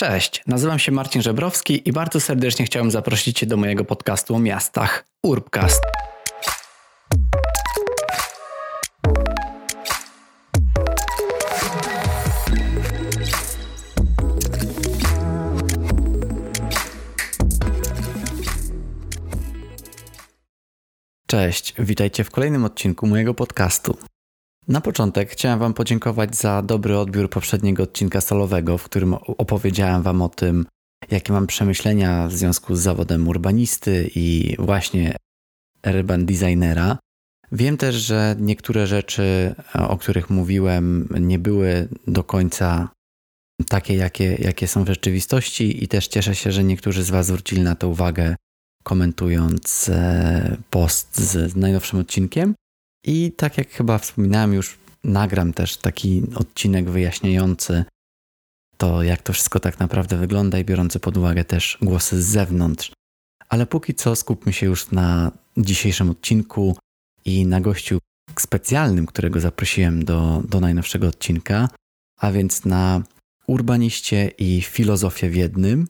Cześć, nazywam się Marcin Żebrowski i bardzo serdecznie chciałem zaprosić Cię do mojego podcastu o miastach Urbcast. Cześć, witajcie w kolejnym odcinku mojego podcastu. Na początek chciałem Wam podziękować za dobry odbiór poprzedniego odcinka solowego, w którym opowiedziałem Wam o tym, jakie mam przemyślenia w związku z zawodem urbanisty i właśnie urban designera. Wiem też, że niektóre rzeczy, o których mówiłem, nie były do końca takie, jakie, jakie są w rzeczywistości, i też cieszę się, że niektórzy z Was zwrócili na to uwagę, komentując e, post z najnowszym odcinkiem. I tak jak chyba wspominałem, już nagram też taki odcinek wyjaśniający to, jak to wszystko tak naprawdę wygląda i biorący pod uwagę też głosy z zewnątrz. Ale póki co skupmy się już na dzisiejszym odcinku i na gościu specjalnym, którego zaprosiłem do, do najnowszego odcinka, a więc na urbaniście i filozofię w jednym,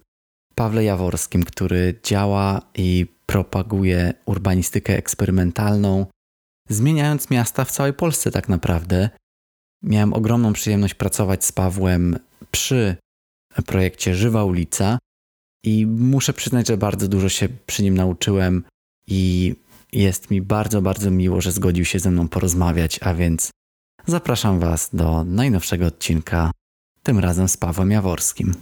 Pawle Jaworskim, który działa i propaguje urbanistykę eksperymentalną zmieniając miasta w całej Polsce tak naprawdę. Miałem ogromną przyjemność pracować z Pawłem przy projekcie Żywa Ulica i muszę przyznać, że bardzo dużo się przy nim nauczyłem i jest mi bardzo, bardzo miło, że zgodził się ze mną porozmawiać, a więc zapraszam Was do najnowszego odcinka, tym razem z Pawłem Jaworskim.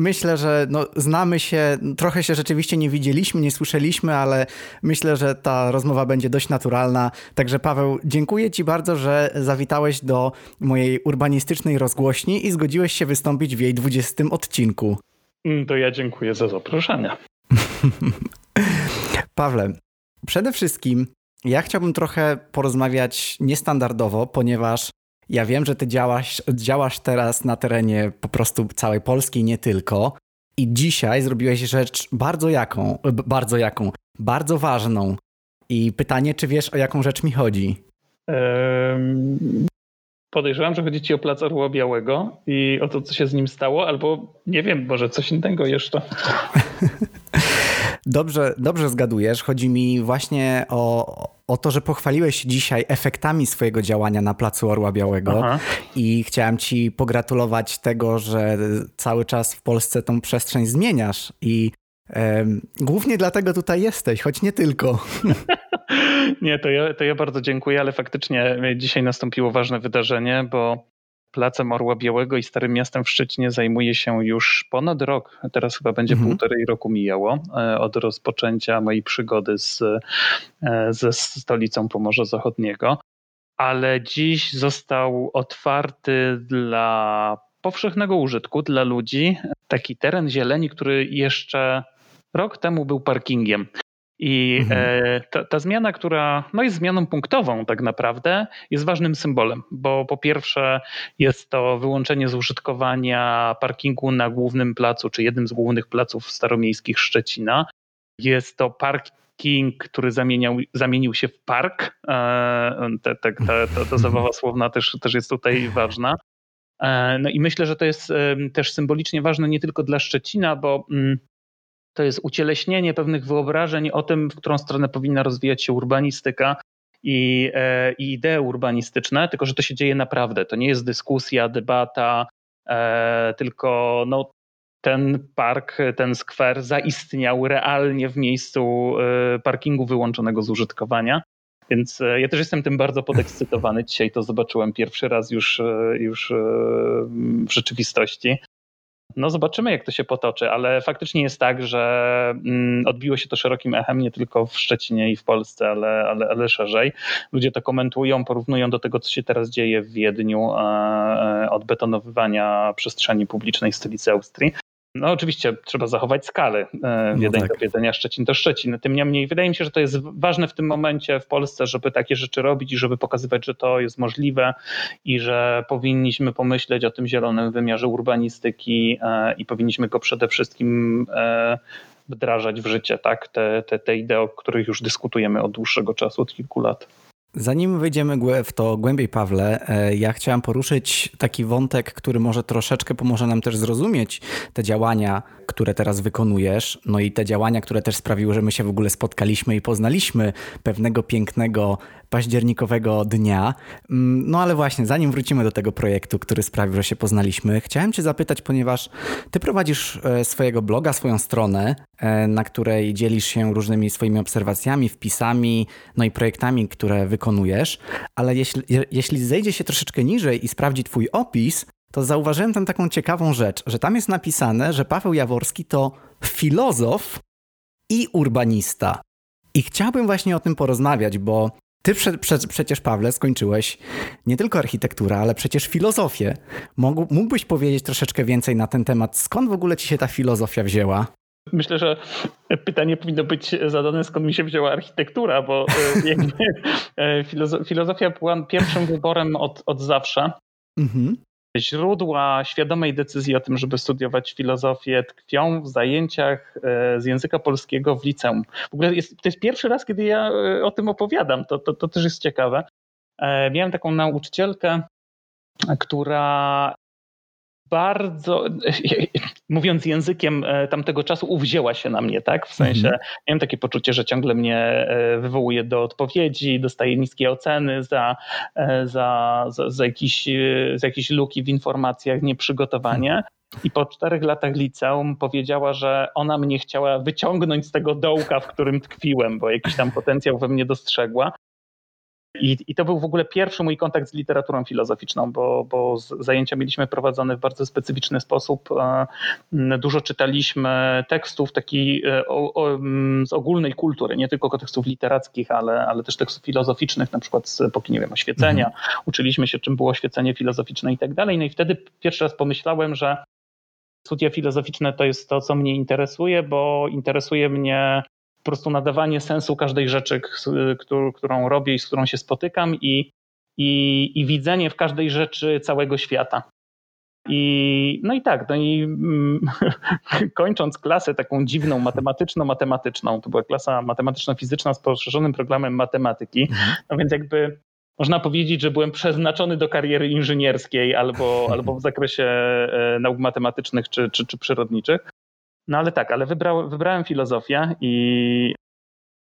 Myślę, że no, znamy się, trochę się rzeczywiście nie widzieliśmy, nie słyszeliśmy, ale myślę, że ta rozmowa będzie dość naturalna. Także Paweł, dziękuję Ci bardzo, że zawitałeś do mojej urbanistycznej rozgłośni i zgodziłeś się wystąpić w jej 20 odcinku. Mm, to ja dziękuję za zaproszenie. Pawle, przede wszystkim ja chciałbym trochę porozmawiać niestandardowo, ponieważ ja wiem, że ty działasz, działasz teraz na terenie po prostu całej Polski, nie tylko. I dzisiaj zrobiłeś rzecz bardzo jaką, bardzo jaką, bardzo ważną. I pytanie, czy wiesz, o jaką rzecz mi chodzi? Um, podejrzewam, że chodzi ci o Plac Orła Białego i o to, co się z nim stało, albo nie wiem, może coś innego jeszcze. Dobrze, dobrze zgadujesz. Chodzi mi właśnie o, o to, że pochwaliłeś się dzisiaj efektami swojego działania na Placu Orła Białego Aha. i chciałem ci pogratulować tego, że cały czas w Polsce tą przestrzeń zmieniasz i e, głównie dlatego tutaj jesteś, choć nie tylko. Nie, to ja, to ja bardzo dziękuję, ale faktycznie dzisiaj nastąpiło ważne wydarzenie, bo Placem Orła Białego i Starym Miastem w Szczecinie zajmuje się już ponad rok. Teraz chyba będzie mhm. półtorej roku mijało e, od rozpoczęcia mojej przygody z, e, ze stolicą Pomorza Zachodniego. Ale dziś został otwarty dla powszechnego użytku, dla ludzi, taki teren zieleni, który jeszcze rok temu był parkingiem. I mhm. E, ta, ta, zmiana, która no jest zmianą punktową tak naprawdę, jest ważnym symbolem, bo po pierwsze jest to wyłączenie z użytkowania parkingu na głównym placu, czy jednym z głównych placów staromiejskich Szczecina. Jest to parking, który zamieniał, zamienił się w park. E, te, te, te, ta zabawa słowna też, też jest tutaj ważna. E, no i myślę, że to jest też symbolicznie ważne nie tylko dla Szczecina, bo mm, to jest ucieleśnienie pewnych wyobrażeń o tym, w którą stronę powinna rozwijać się urbanistyka i, e, i idee urbanistyczne, tylko że to się dzieje naprawdę. To nie jest dyskusja, debata, e, tylko no, ten park, ten skwer zaistniał realnie w miejscu e, parkingu wyłączonego z użytkowania. Więc ja też jestem tym bardzo podekscytowany. Dzisiaj to zobaczyłem pierwszy raz już, już w rzeczywistości. No zobaczymy, jak to się potoczy, ale faktycznie jest tak, że mm, odbiło się to szerokim echem nie tylko w Szczecinie i w Polsce, ale, ale, ale szerzej. Ludzie to komentują, porównują do tego, co się teraz dzieje w Wiedniu, e, e, odbetonowywania przestrzeni publicznej w stolicy Austrii. No oczywiście trzeba zachować skalę. Wiedeń no tak. do Wiedenia, Szczecin to Szczecin. Tym niemniej wydaje mi się, że to jest ważne w tym momencie w Polsce, żeby takie rzeczy robić i żeby pokazywać, że to jest możliwe i że powinniśmy pomyśleć o tym zielonym wymiarze urbanistyki e, i powinniśmy go przede wszystkim e, wdrażać w życie tak? te, te, te idee, o których już dyskutujemy od dłuższego czasu, od kilku lat. Zanim wyjdziemy w to głębiej, Pawle, e, ja chciałem poruszyć taki wątek, który może troszeczkę pomoże nam też zrozumieć te działania, które teraz wykonujesz, no i te działania, które też sprawiły, że my się w ogóle spotkaliśmy i poznaliśmy pewnego pięknego październikowego dnia. Mm, no ale właśnie, zanim wrócimy do tego projektu, który sprawił, że się poznaliśmy, chciałem Cię zapytać, ponieważ Ty prowadzisz e, swojego bloga, swoją stronę, e, na której dzielisz się różnymi swoimi obserwacjami, wpisami, no i projektami, które wykonujesz, ale jeśli, jeśli zejdzie się troszeczkę niżej i sprawdzi Twój opis, to zauważyłem tam taką ciekawą rzecz, że tam jest napisane, że Paweł Jaworski to filozof i urbanista. I chciałbym właśnie o tym porozmawiać, bo ty prze, prze, przecież, Pawle, skończyłeś nie tylko architekturę, ale przecież filozofię. Mógł, mógłbyś powiedzieć troszeczkę więcej na ten temat? Skąd w ogóle ci się ta filozofia wzięła? Myślę, że pytanie powinno być zadane, skąd mi się wzięła architektura, bo e, e, filozofia była pierwszym wyborem od, od zawsze. Mhm źródła świadomej decyzji o tym, żeby studiować filozofię, tkwią w zajęciach e, z języka polskiego w liceum. W ogóle jest, to jest pierwszy raz, kiedy ja o tym opowiadam. To, to, to też jest ciekawe. Miałem taką nauczycielkę, która bardzo, mówiąc językiem e, tamtego czasu, uwzięła się na mnie, tak? W sensie mhm. miałem takie poczucie, że ciągle mnie e, wywołuje do odpowiedzi, dostaję niskie oceny za, e, za, za, za, jakieś, za jakieś luki w informacjach, nieprzygotowanie. Mhm. I po czterech latach liceum powiedziała, że ona mnie chciała wyciągnąć z tego dołka, w którym tkwiłem, bo jakiś tam potencjał we mnie dostrzegła. I, I, to był w ogóle pierwszy mój kontakt z literaturą filozoficzną, bo, bo zajęcia mieliśmy prowadzone w bardzo specyficzny sposób. E, dużo czytaliśmy tekstów taki e, o, o, z ogólnej kultury, nie tylko tekstów literackich, ale, ale też tekstów filozoficznych, na przykład z epoki, nie wiem, oświecenia. Mhm. Uczyliśmy się, czym było oświecenie filozoficzne i tak dalej. No i wtedy pierwszy raz pomyślałem, że studia filozoficzne to jest to, co mnie interesuje, bo interesuje mnie po prostu nadawanie sensu każdej rzeczy, którą robię i z którą się spotykam i, i, i widzenie w każdej rzeczy całego świata. I, no i tak, no i mm, kończąc klasę taką dziwną matematyczno-matematyczną, to była klasa matematyczno-fizyczna z poszerzonym programem matematyki, mhm. no więc jakby można powiedzieć, że byłem przeznaczony do kariery inżynierskiej albo, albo w zakresie e, nauk matematycznych czy, czy, czy przyrodniczych. No ale tak, ale wybrał, wybrałem filozofię i,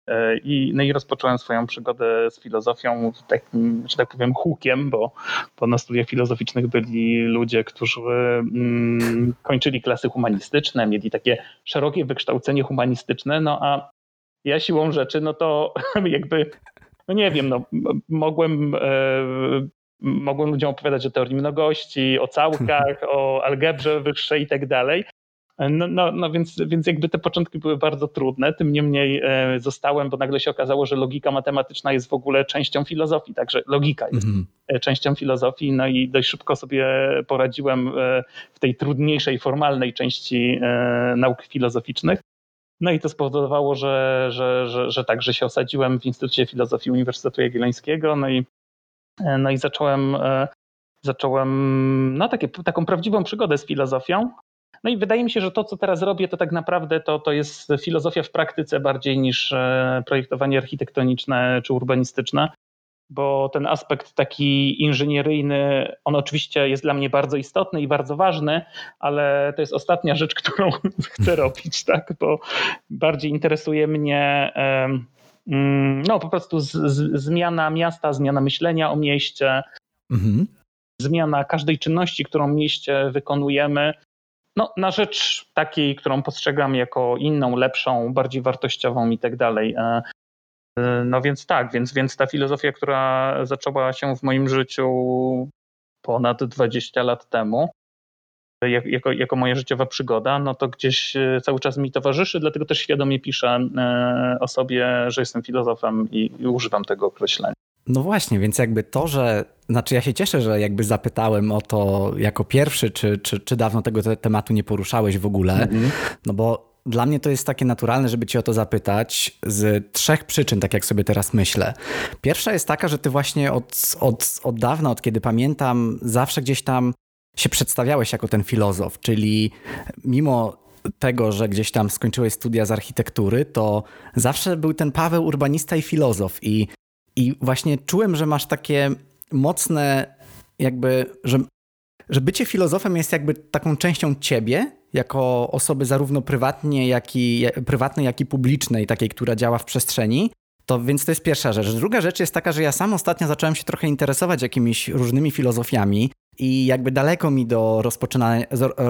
e, i, no i rozpocząłem swoją przygodę z filozofią takim, że tak powiem, hukiem, bo, bo na studiach filozoficznych byli ludzie, którzy mm, kończyli klasy humanistyczne, mieli takie szerokie wykształcenie humanistyczne, no a ja siłą rzeczy, no to jakby, no nie wiem, no mogłem, e, mogłem ludziom opowiadać o teorii mnogości, o całkach, o algebrze wyższej i tak dalej, no, no, no więc, więc jakby te początki były bardzo trudne, tym niemniej e, zostałem, bo nagle się okazało, że logika matematyczna jest w ogóle częścią filozofii, także logika jest mm -hmm. częścią filozofii, no i dość szybko sobie poradziłem e, w tej trudniejszej, formalnej części nauk filozoficznych. No i to spowodowało, że, że, że, że tak, że się osadziłem w Instytucie Filozofii Uniwersytetu Jagiellońskiego, no i, no i zacząłem, zacząłem no, takie, taką prawdziwą przygodę z filozofią. No i wydaje mi się, że to, co teraz robię, to tak naprawdę to, to jest filozofia w praktyce bardziej niż e, projektowanie architektoniczne czy urbanistyczne, bo ten aspekt taki inżynieryjny, on oczywiście jest dla mnie bardzo istotny i bardzo ważny, ale to jest ostatnia rzecz, którą chcę robić, tak? bo bardziej interesuje mnie mm, no, po prostu z, z, zmiana miasta, zmiana myślenia o mieście. Mhm zmiana każdej czynności, którą w mieście wykonujemy, no, na rzecz takiej, którą postrzegam jako inną, lepszą, bardziej wartościową i tak dalej. E, e, no więc tak, więc, więc ta filozofia, która zaczęła się w moim życiu ponad 20 lat temu, jako, jako moja życiowa przygoda, no to gdzieś e, cały czas mi towarzyszy, dlatego też świadomie piszę o sobie, że jestem filozofem i, i używam tego określenia. No właśnie, więc jakby to, że. Znaczy, ja się cieszę, że jakby zapytałem o to jako pierwszy, czy, czy, czy dawno tego te tematu nie poruszałeś w ogóle. -hmm. No bo dla mnie to jest takie naturalne, żeby cię o to zapytać z trzech przyczyn, tak jak sobie teraz myślę. Pierwsza jest taka, że ty właśnie od, od, od dawna, od kiedy pamiętam, zawsze gdzieś tam się przedstawiałeś jako ten filozof, czyli mimo tego, że gdzieś tam skończyłeś studia z architektury, to zawsze był ten Paweł urbanista i filozof. I, i właśnie czułem, że masz takie mocne, jakby, że, że bycie filozofem jest jakby taką częścią ciebie, jako osoby zarówno prywatnie, jak i, prywatnej, jak i publicznej, takiej, która działa w przestrzeni. To więc to jest pierwsza rzecz. Druga rzecz jest taka, że ja sam ostatnio zacząłem się trochę interesować jakimiś różnymi filozofiami i jakby daleko mi do rozpoczynania,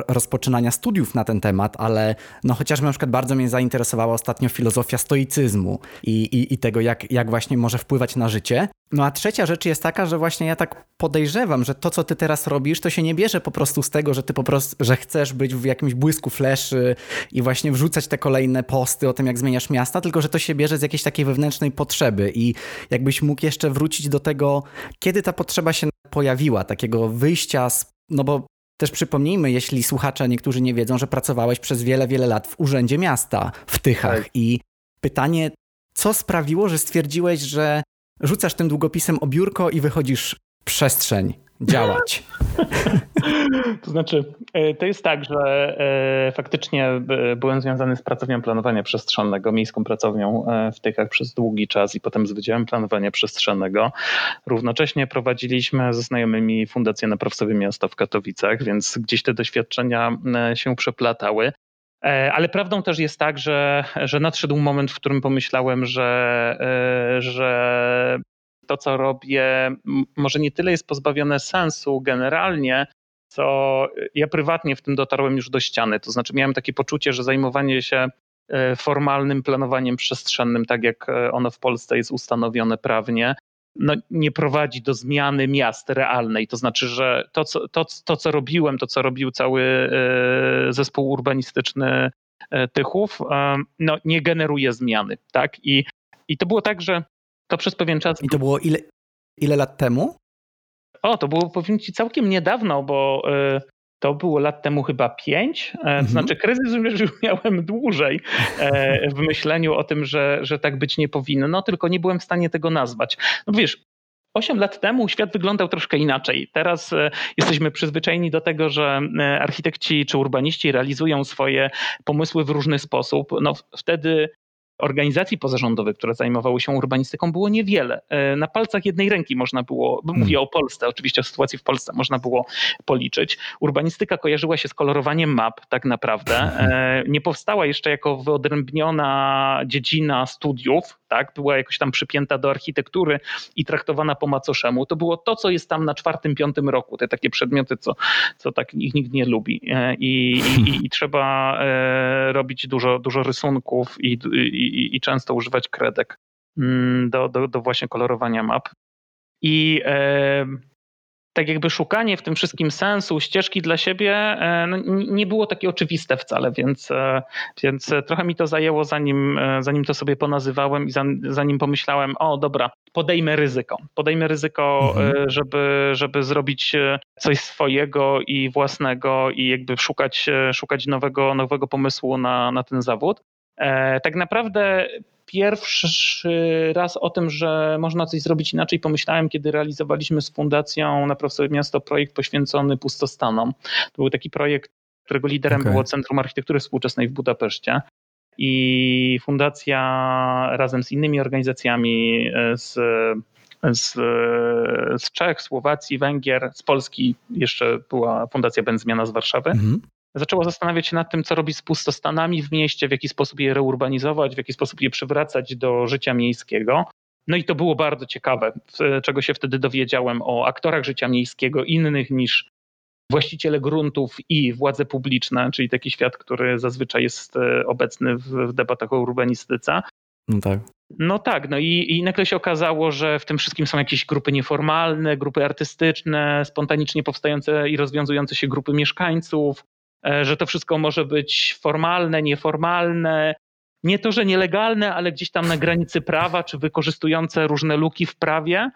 rozpoczynania studiów na ten temat, ale no chociażby na przykład bardzo mnie zainteresowała ostatnio filozofia stoicyzmu i, i, i tego, jak, jak właśnie może wpływać na życie. No a trzecia rzecz jest taka, że właśnie ja tak podejrzewam, że to, co ty teraz robisz, to się nie bierze po prostu z tego, że ty po prostu, że chcesz być w jakimś błysku fleszy i właśnie wrzucać te kolejne posty o tym, jak zmieniasz miasta, tylko że to się bierze z jakiejś takiej wewnętrznej potrzeby i jakbyś mógł jeszcze wrócić do tego, kiedy ta potrzeba się pojawiła, takiego wyjścia z, no bo też przypomnijmy, jeśli słuchacze niektórzy nie wiedzą, że pracowałeś przez wiele, wiele lat w Urzędzie Miasta w Tychach tak. i pytanie, co sprawiło, że stwierdziłeś, że rzucasz tym długopisem o biurko i wychodzisz w przestrzeń działać. To znaczy, e, to jest tak, że e, faktycznie e, byłem związany z pracownią planowania przestrzennego, miejską pracownią w Tychach przez długi czas i potem z Wydziałem Planowania Przestrzennego. Równocześnie prowadziliśmy ze znajomymi Fundację na Miasta w Katowicach, więc gdzieś te doświadczenia się przeplatały. Ale prawdą też jest tak, że, że nadszedł moment, w którym pomyślałem, że, że to, co robię, może nie tyle jest pozbawione sensu generalnie, co ja prywatnie w tym dotarłem już do ściany. To znaczy, miałem takie poczucie, że zajmowanie się e, formalnym planowaniem przestrzennym, tak jak e, ono w Polsce jest ustanowione prawnie, no, nie prowadzi do zmiany miast realnej. To znaczy, że to co, to, to, co robiłem, to, co robił cały e, zespół urbanistyczny Tychów, no, nie generuje zmiany. Tak? I, I to było tak, że to przez pewien czas. I to było ile, ile lat temu? O, to było powiem ci całkiem niedawno, bo y, to było lat temu chyba pięć. E, mhm. Znaczy, kryzys już miałem dłużej e, w myśleniu o tym, że, że tak być nie powinno, no tylko nie byłem w stanie tego nazwać. No wiesz, Osiem lat temu świat wyglądał troszkę inaczej. Teraz e, jesteśmy przyzwyczajeni do tego, że architekci czy urbaniści realizują swoje pomysły w różny sposób. No, wtedy organizacji pozarządowych, które zajmowały się urbanistyką, było niewiele. E, na palcach jednej ręki można było, hmm. mówię o Polsce, oczywiście o sytuacji w Polsce, można było policzyć. Urbanistyka kojarzyła się z kolorowaniem map, tak naprawdę. E, nie powstała jeszcze jako wyodrębniona dziedzina studiów, tak? była jakoś tam przypięta do architektury i traktowana po macoszemu. To było to, co jest tam na czwartym, piątym roku, te takie przedmioty, co, co tak ich nikt nie lubi. E, I, i, i trzeba robić dużo, dużo rysunków i, i i, często używać kredek mm, do, do, do właśnie kolorowania map. I e, tak jakby szukanie w tym wszystkim sensu, ścieżki dla siebie e, no, nie było takie oczywiste wcale, więc, e, więc trochę mi to zajęło, zanim, e, zanim to sobie ponazywałem i zanim pomyślałem, o dobra, podejmę ryzyko. Podejmę ryzyko, mhm. żeby, żeby zrobić coś swojego i własnego i jakby szukać, szukać nowego, nowego pomysłu na, na ten zawód. E, tak naprawdę pierwszy raz o tym, że można coś zrobić inaczej, pomyślałem, kiedy realizowaliśmy z Fundacją na Profesor Miasto projekt poświęcony pustostanom. To był taki projekt, którego liderem okay. było Centrum Architektury Współczesnej w Budapeszcie. I fundacja razem z innymi organizacjami z, z, z Czech, Słowacji, Węgier, z Polski jeszcze była Fundacja Benzmiana z Warszawy. Mm -hmm zaczęło zastanawiać się nad tym, co robić z pustostanami w mieście, w jaki sposób je reurbanizować, w jaki sposób je przywracać do życia miejskiego. No i to było bardzo ciekawe, czego się wtedy dowiedziałem o aktorach życia miejskiego innych niż właściciele gruntów i władze publiczne, czyli taki świat, który zazwyczaj jest e, obecny w, debatach o urbanistyce. No tak. No tak, no i, i nagle się okazało, że w tym wszystkim są jakieś grupy nieformalne, grupy artystyczne, spontanicznie powstające i rozwiązujące się grupy mieszkańców, że to wszystko może być formalne, nieformalne. Nie to, że nielegalne, ale gdzieś tam na granicy prawa, czy wykorzystujące różne luki w prawie.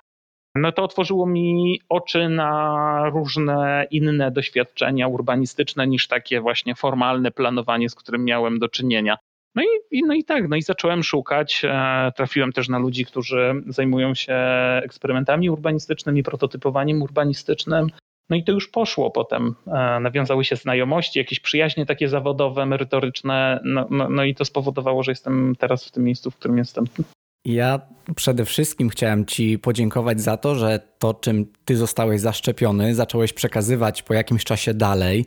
No to otworzyło mi oczy na różne inne doświadczenia urbanistyczne niż takie właśnie formalne planowanie, z którym miałem do czynienia. No i, no i tak, no i zacząłem szukać. E, trafiłem też na ludzi, którzy zajmują się eksperymentami urbanistycznymi, prototypowaniem urbanistycznym. No i to już poszło potem. Nawiązały się znajomości, jakieś przyjaźnie takie zawodowe, merytoryczne, no, no, no i to spowodowało, że jestem teraz w tym miejscu, w którym jestem. Ja przede wszystkim chciałem Ci podziękować za to, że to, czym Ty zostałeś zaszczepiony, zacząłeś przekazywać po jakimś czasie dalej.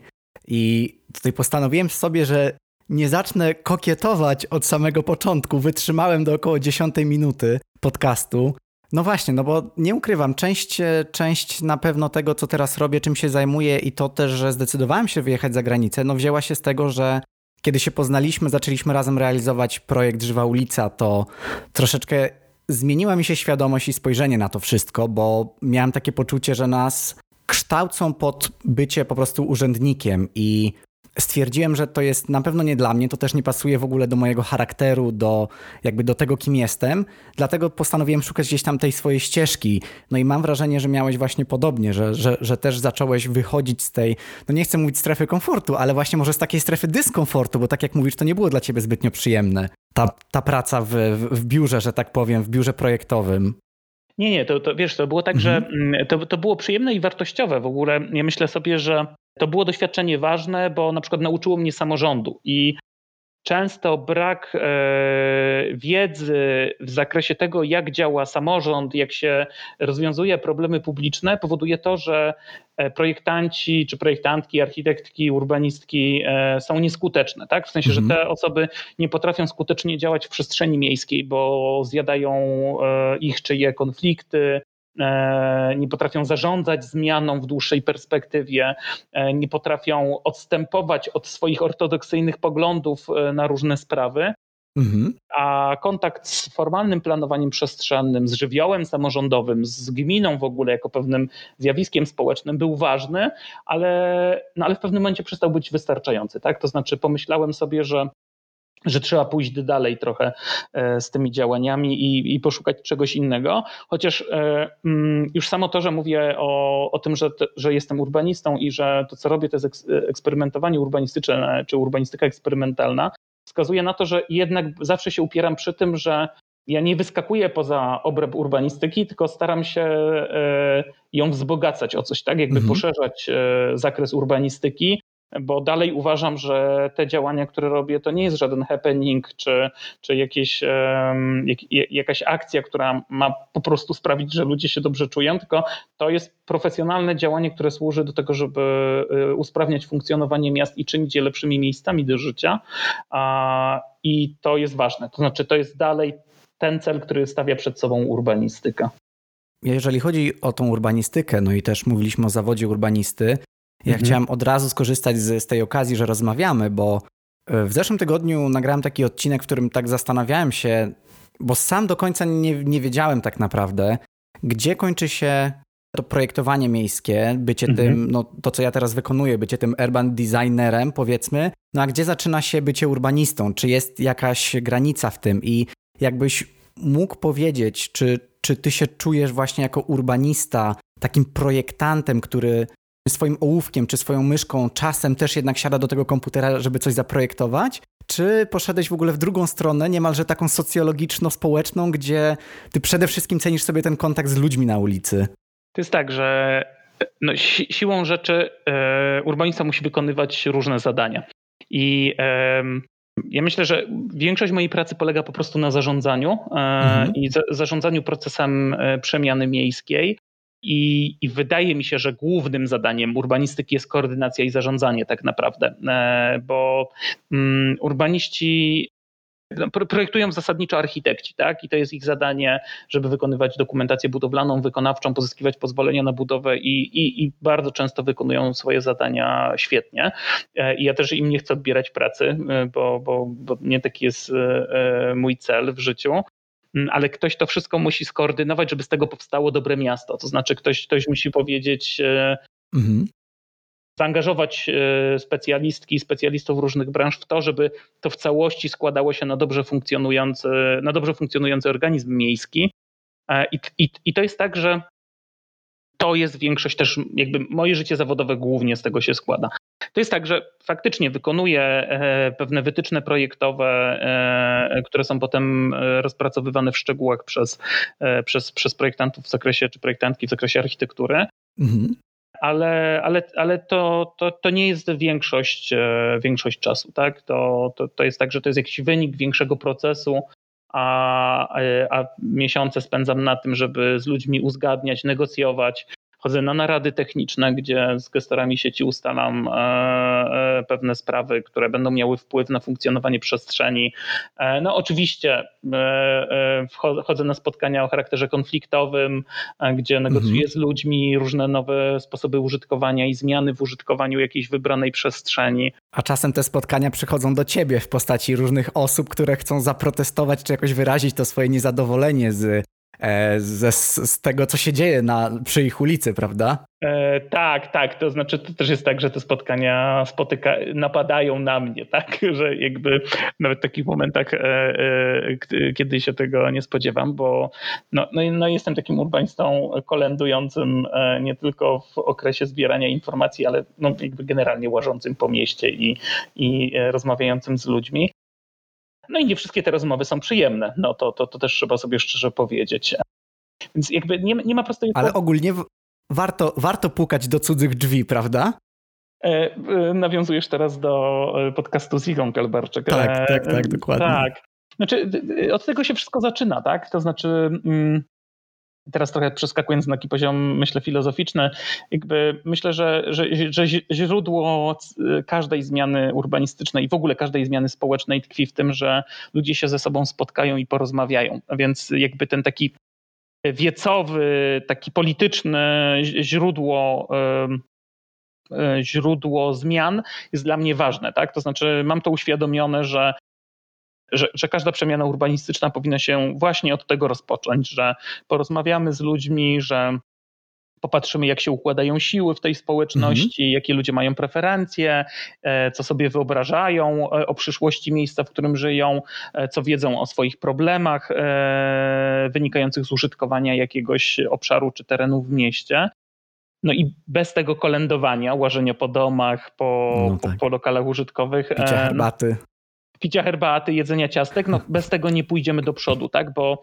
I tutaj postanowiłem sobie, że nie zacznę kokietować od samego początku. Wytrzymałem do około 10 minuty podcastu. No właśnie, no bo nie ukrywam, część, część na pewno tego, co teraz robię, czym się zajmuję i to też, że zdecydowałem się wyjechać za granicę, no wzięła się z tego, że kiedy się poznaliśmy, zaczęliśmy razem realizować projekt Żywa Ulica, to troszeczkę zmieniła mi się świadomość i spojrzenie na to wszystko, bo miałem takie poczucie, że nas kształcą pod bycie po prostu urzędnikiem i stwierdziłem, że to jest na pewno nie dla mnie, to też nie pasuje w ogóle do mojego charakteru, do jakby do tego, kim jestem. Dlatego postanowiłem szukać gdzieś tam tej swojej ścieżki. No i mam wrażenie, że miałeś właśnie podobnie, że, że, że też zacząłeś wychodzić z tej, no nie chcę mówić strefy komfortu, ale właśnie może z takiej strefy dyskomfortu, bo tak jak mówisz, to nie było dla ciebie zbytnio przyjemne. Ta, ta praca w, w biurze, że tak powiem, w biurze projektowym. Nie, nie, to, to wiesz, to było tak, mhm. że mm, to, to było przyjemne i wartościowe w ogóle. Ja myślę sobie, że to było doświadczenie ważne, bo na przykład nauczyło mnie samorządu i często brak e, wiedzy w zakresie tego, jak działa samorząd, jak się rozwiązuje problemy publiczne, powoduje to, że e, projektanci czy projektantki, architektki, urbanistki e, są nieskuteczne. Tak? W sensie, mhm. że te osoby nie potrafią skutecznie działać w przestrzeni miejskiej, bo zjadają ich czyje konflikty, nie potrafią zarządzać zmianą w dłuższej perspektywie, e, nie potrafią odstępować od swoich ortodoksyjnych poglądów e, na różne sprawy. Mhm. A kontakt z formalnym planowaniem przestrzennym, z żywiołem samorządowym, z gminą w ogóle jako pewnym zjawiskiem społecznym był ważny, ale, no ale w pewnym momencie przestał być wystarczający. Tak? To znaczy pomyślałem sobie, że że trzeba pójść dalej trochę e, z tymi działaniami i, i poszukać czegoś innego. Chociaż e, mm, już samo to, że mówię o, o tym, że, że jestem urbanistą i że to, co robię, to jest eksperymentowanie urbanistyczne czy urbanistyka eksperymentalna, wskazuje na to, że jednak zawsze się upieram przy tym, że ja nie wyskakuję poza obręb urbanistyki, tylko staram się e, ją wzbogacać o coś, tak? Jakby mhm. poszerzać zakres urbanistyki bo dalej uważam, że te działania, które robię, to nie jest żaden happening czy, czy jakieś, jak, jakaś akcja, która ma po prostu sprawić, że ludzie się dobrze czują, tylko to jest profesjonalne działanie, które służy do tego, żeby y, usprawniać funkcjonowanie miast i czynić je lepszymi miejscami do życia. I to jest ważne. To znaczy, to jest dalej ten cel, który stawia przed sobą urbanistyka. Jeżeli chodzi o tą urbanistykę, no i też mówiliśmy o zawodzie urbanisty, ja mhm. chciałem od razu skorzystać z, z tej okazji, że rozmawiamy, bo e, w zeszłym tygodniu nagrałem taki odcinek, w którym tak zastanawiałem się, bo sam do końca nie, nie wiedziałem tak naprawdę, gdzie kończy się to projektowanie miejskie, bycie mhm. tym, no to co ja teraz wykonuję, bycie tym urban designerem, powiedzmy, no a gdzie zaczyna się bycie urbanistą? Czy jest jakaś granica w tym? I jakbyś mógł powiedzieć, czy, czy ty się czujesz właśnie jako urbanista, takim projektantem, który swoim ołówkiem czy swoją myszką czasem też jednak siada do tego komputera, żeby coś zaprojektować? Czy poszedłeś w ogóle w drugą stronę, niemalże taką socjologiczno-społeczną, gdzie ty przede wszystkim cenisz sobie ten kontakt z ludźmi na ulicy? To jest tak, że no, si siłą rzeczy e, urbanista musi wykonywać różne zadania. I ja myślę, że większość mojej pracy polega po prostu na zarządzaniu e, mhm. i za, zarządzaniu procesem e, przemiany miejskiej. I, I, wydaje mi się, że głównym zadaniem urbanistyki jest koordynacja i zarządzanie, tak naprawdę, e, bo um, urbaniści no, projektują zasadniczo architekci, tak? I to jest ich zadanie, żeby wykonywać dokumentację budowlaną, wykonawczą, pozyskiwać pozwolenia na budowę i, i, i bardzo często wykonują swoje zadania świetnie. E, I ja też im nie chcę odbierać pracy, e, bo, bo, bo nie taki jest mój cel w życiu. Mm, ale ktoś to wszystko musi skoordynować, żeby z tego powstało dobre miasto. To znaczy, ktoś, ktoś musi powiedzieć, e, mhm. zaangażować e, specjalistki i specjalistów różnych branż w to, żeby to w całości składało się na dobrze funkcjonujący, na dobrze funkcjonujący organizm miejski. E, I, i, I to jest tak, że to jest większość też, jakby moje życie zawodowe głównie z tego się składa. To jest tak, że faktycznie wykonuję e, pewne wytyczne projektowe, e, które są potem e, rozpracowywane w szczegółach przez, przez, przez projektantów w zakresie, czy projektantki w zakresie architektury. Mhm. ale, ale, ale to, to, to nie jest większość, większość czasu. Tak? To, to, to jest tak, że to jest jakiś wynik większego procesu, a, a miesiące spędzam na tym, żeby z ludźmi uzgadniać, negocjować, chodzę na narady techniczne, gdzie z gestorami sieci ustalam e, e, pewne sprawy, które będą miały wpływ na funkcjonowanie przestrzeni. E, no oczywiście chodzę na spotkania o charakterze konfliktowym, gdzie negocjuję mhm. z ludźmi różne nowe sposoby użytkowania i zmiany w użytkowaniu jakiejś wybranej przestrzeni. A czasem te spotkania przychodzą do ciebie w postaci różnych osób, które chcą zaprotestować czy jakoś wyrazić to swoje niezadowolenie z ze, z tego, co się dzieje na, przy ich ulicy, prawda? E, tak, tak. To znaczy, to też jest tak, że te spotkania spotyka, napadają na mnie, tak? Że jakby nawet w takich momentach, e, e, kiedy się tego nie spodziewam, bo no, no, no jestem takim urbanistą kolendującym e, nie tylko w okresie zbierania informacji, ale no, jakby generalnie łażącym po mieście i, i e, rozmawiającym z ludźmi. No i nie wszystkie te rozmowy są przyjemne. No to, to, to też trzeba sobie szczerze powiedzieć. Więc jakby nie, nie ma prostej... Ale ogólnie warto, warto pukać do cudzych drzwi, prawda? E, e, nawiązujesz teraz do e, podcastu z Igą Kalbarczyk. Tak, tak, tak, dokładnie. Tak. Znaczy, od tego się wszystko zaczyna, tak? To znaczy, mm, teraz trochę przeskakując na taki poziom, myślę, filozoficzny, jakby myślę, że, że, że źródło każdej zmiany urbanistycznej i w ogóle każdej zmiany społecznej tkwi w tym, że ludzie się ze sobą spotkają i porozmawiają. A więc jakby ten taki wiecowy, taki polityczne źródło e, źródło zmian jest dla mnie ważne. Tak? To znaczy, mam to uświadomione, że że, że każda przemiana urbanistyczna powinna się właśnie od tego rozpocząć, że porozmawiamy z ludźmi, że popatrzymy, jak się układają siły w tej społeczności, mhm. jakie ludzie mają preferencje, e, co sobie wyobrażają e, o przyszłości miejsca, w którym żyją, e, co wiedzą o swoich problemach wynikających z użytkowania jakiegoś obszaru czy terenu w mieście. No i bez tego kolędowania, łażenia po domach, po, no tak. po, po, lokalach użytkowych. Picia herbaty picia herbaty, jedzenia ciastek, no bez tego nie pójdziemy do przodu, tak? Bo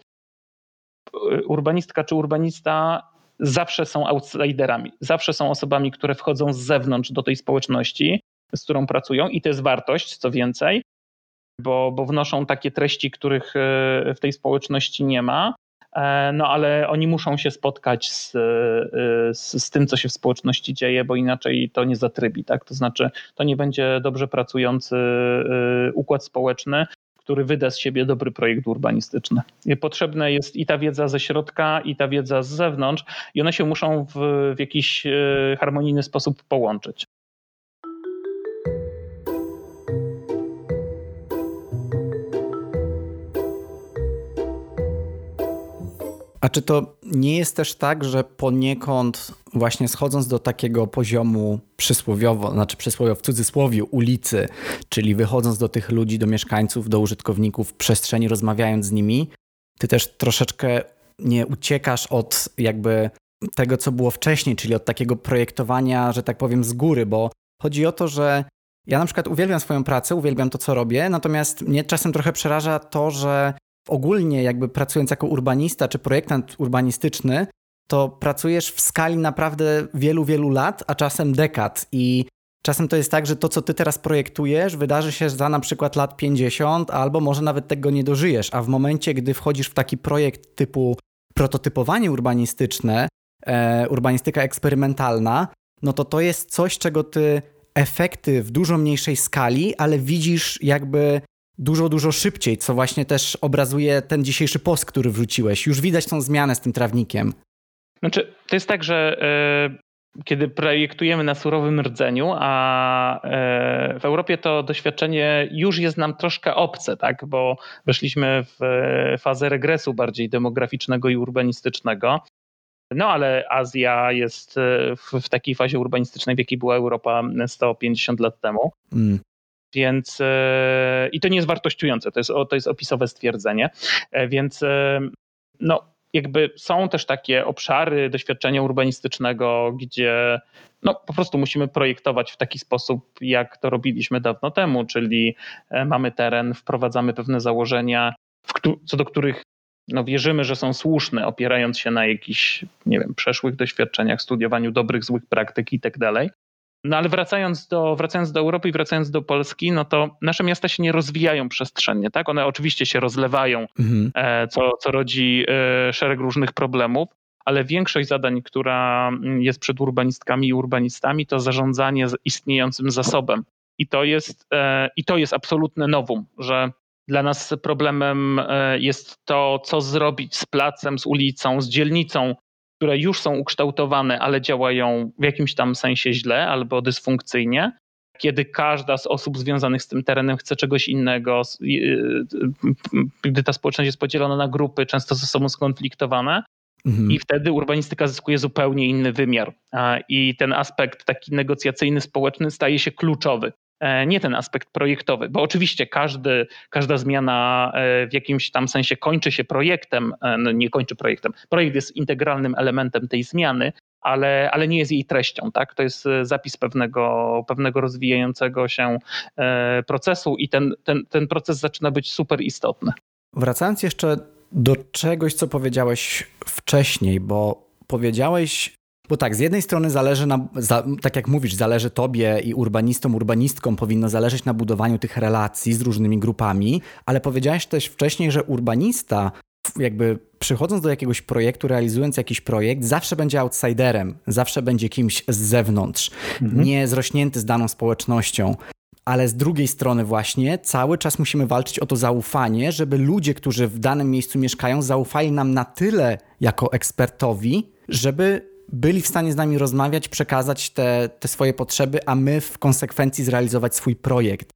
urbanistka czy urbanista zawsze są outsiderami, zawsze są osobami, które wchodzą z zewnątrz do tej społeczności, z którą pracują i to jest wartość, co więcej, bo, bo wnoszą takie treści, których e, w tej społeczności nie ma. E, no ale oni muszą się spotkać z, e, z, z, tym, co się w społeczności dzieje, bo inaczej to nie zatrybi. Tak? To znaczy, to nie będzie dobrze pracujący e, układ społeczny, który wyda z siebie dobry projekt urbanistyczny. Potrzebna jest i ta wiedza ze środka, i ta wiedza z zewnątrz, i one się muszą w, w jakiś harmonijny sposób połączyć. A czy to nie jest też tak, że poniekąd właśnie schodząc do takiego poziomu przysłowiowo, znaczy przysłowiowo w cudzysłowie ulicy, czyli wychodząc do tych ludzi, do mieszkańców, do użytkowników przestrzeni, rozmawiając z nimi, ty też troszeczkę nie uciekasz od jakby tego, co było wcześniej, czyli od takiego projektowania, że tak powiem, z góry, bo chodzi o to, że ja na przykład uwielbiam swoją pracę, uwielbiam to, co robię, natomiast mnie czasem trochę przeraża to, że ogólnie jakby pracując jako urbanista czy projektant urbanistyczny, to pracujesz w skali naprawdę wielu, wielu lat, a czasem dekad i Czasem to jest tak, że to, co ty teraz projektujesz, wydarzy się za na przykład lat 50, albo może nawet tego nie dożyjesz. A w momencie, gdy wchodzisz w taki projekt typu prototypowanie urbanistyczne, e, urbanistyka eksperymentalna, no to to jest coś, czego ty efekty w dużo mniejszej skali, ale widzisz jakby dużo, dużo szybciej, co właśnie też obrazuje ten dzisiejszy post, który wrzuciłeś. Już widać tą zmianę z tym trawnikiem. Znaczy, to jest tak, że e, kiedy projektujemy na surowym rdzeniu, a e, w Europie to doświadczenie już jest nam troszkę obce, tak? bo weszliśmy w e, fazę regresu bardziej demograficznego i urbanistycznego. No ale Azja jest w, w takiej fazie urbanistycznej, w jakiej była Europa 150 lat temu. Mm. Więc e, i to nie jest wartościujące, to jest, to jest opisowe stwierdzenie. E, więc e, no, jakby są też takie obszary doświadczenia urbanistycznego, gdzie no, po prostu musimy projektować w taki sposób, jak to robiliśmy dawno temu, czyli mamy teren, wprowadzamy pewne założenia, co do których no wierzymy, że są słuszne, opierając się na jakichś, nie wiem, przeszłych doświadczeniach, studiowaniu dobrych, złych praktyk i tak dalej. No ale wracając do, wracając do Europy i wracając do Polski, no to nasze miasta się nie rozwijają przestrzennie, tak? One oczywiście się rozlewają, mhm. E, co, co rodzi e, szereg różnych problemów, ale większość zadań, która mm, jest przed urbanistkami i urbanistami, to zarządzanie istniejącym zasobem. I to jest, e, i to jest absolutne nowum, że dla nas problemem jest to, co zrobić z placem, z ulicą, z dzielnicą, które już są ukształtowane, ale działają w jakimś tam sensie źle albo dysfunkcyjnie, kiedy każda z osób związanych z tym terenem chce czegoś innego, y, y, gdy ta społeczność jest podzielona na grupy, często ze sobą skonfliktowane. Mhm. I wtedy urbanistyka zyskuje zupełnie inny wymiar. I ten aspekt taki negocjacyjny, społeczny staje się kluczowy. E, nie ten aspekt projektowy, bo oczywiście każdy, każda zmiana e, w jakimś tam sensie kończy się projektem, e, no nie kończy projektem. Projekt jest integralnym elementem tej zmiany, ale, ale nie jest jej treścią. Tak? To jest zapis pewnego, pewnego rozwijającego się procesu i ten, ten, ten proces zaczyna być super istotny. Wracając jeszcze do czegoś, co powiedziałeś wcześniej, bo powiedziałeś bo tak, z jednej strony zależy na, za, tak jak mówisz, zależy tobie i urbanistom, urbanistkom powinno zależeć na budowaniu tych relacji z różnymi grupami, ale powiedziałeś też wcześniej, że urbanista jakby przychodząc do jakiegoś projektu, realizując jakiś projekt, zawsze będzie outsiderem, zawsze będzie kimś z zewnątrz, mhm. nie zrośnięty z daną społecznością. Ale z drugiej strony, właśnie cały czas musimy walczyć o to zaufanie, żeby ludzie, którzy w danym miejscu mieszkają, zaufali nam na tyle jako ekspertowi, żeby byli w stanie z nami rozmawiać, przekazać te, te swoje potrzeby, a my w konsekwencji zrealizować swój projekt.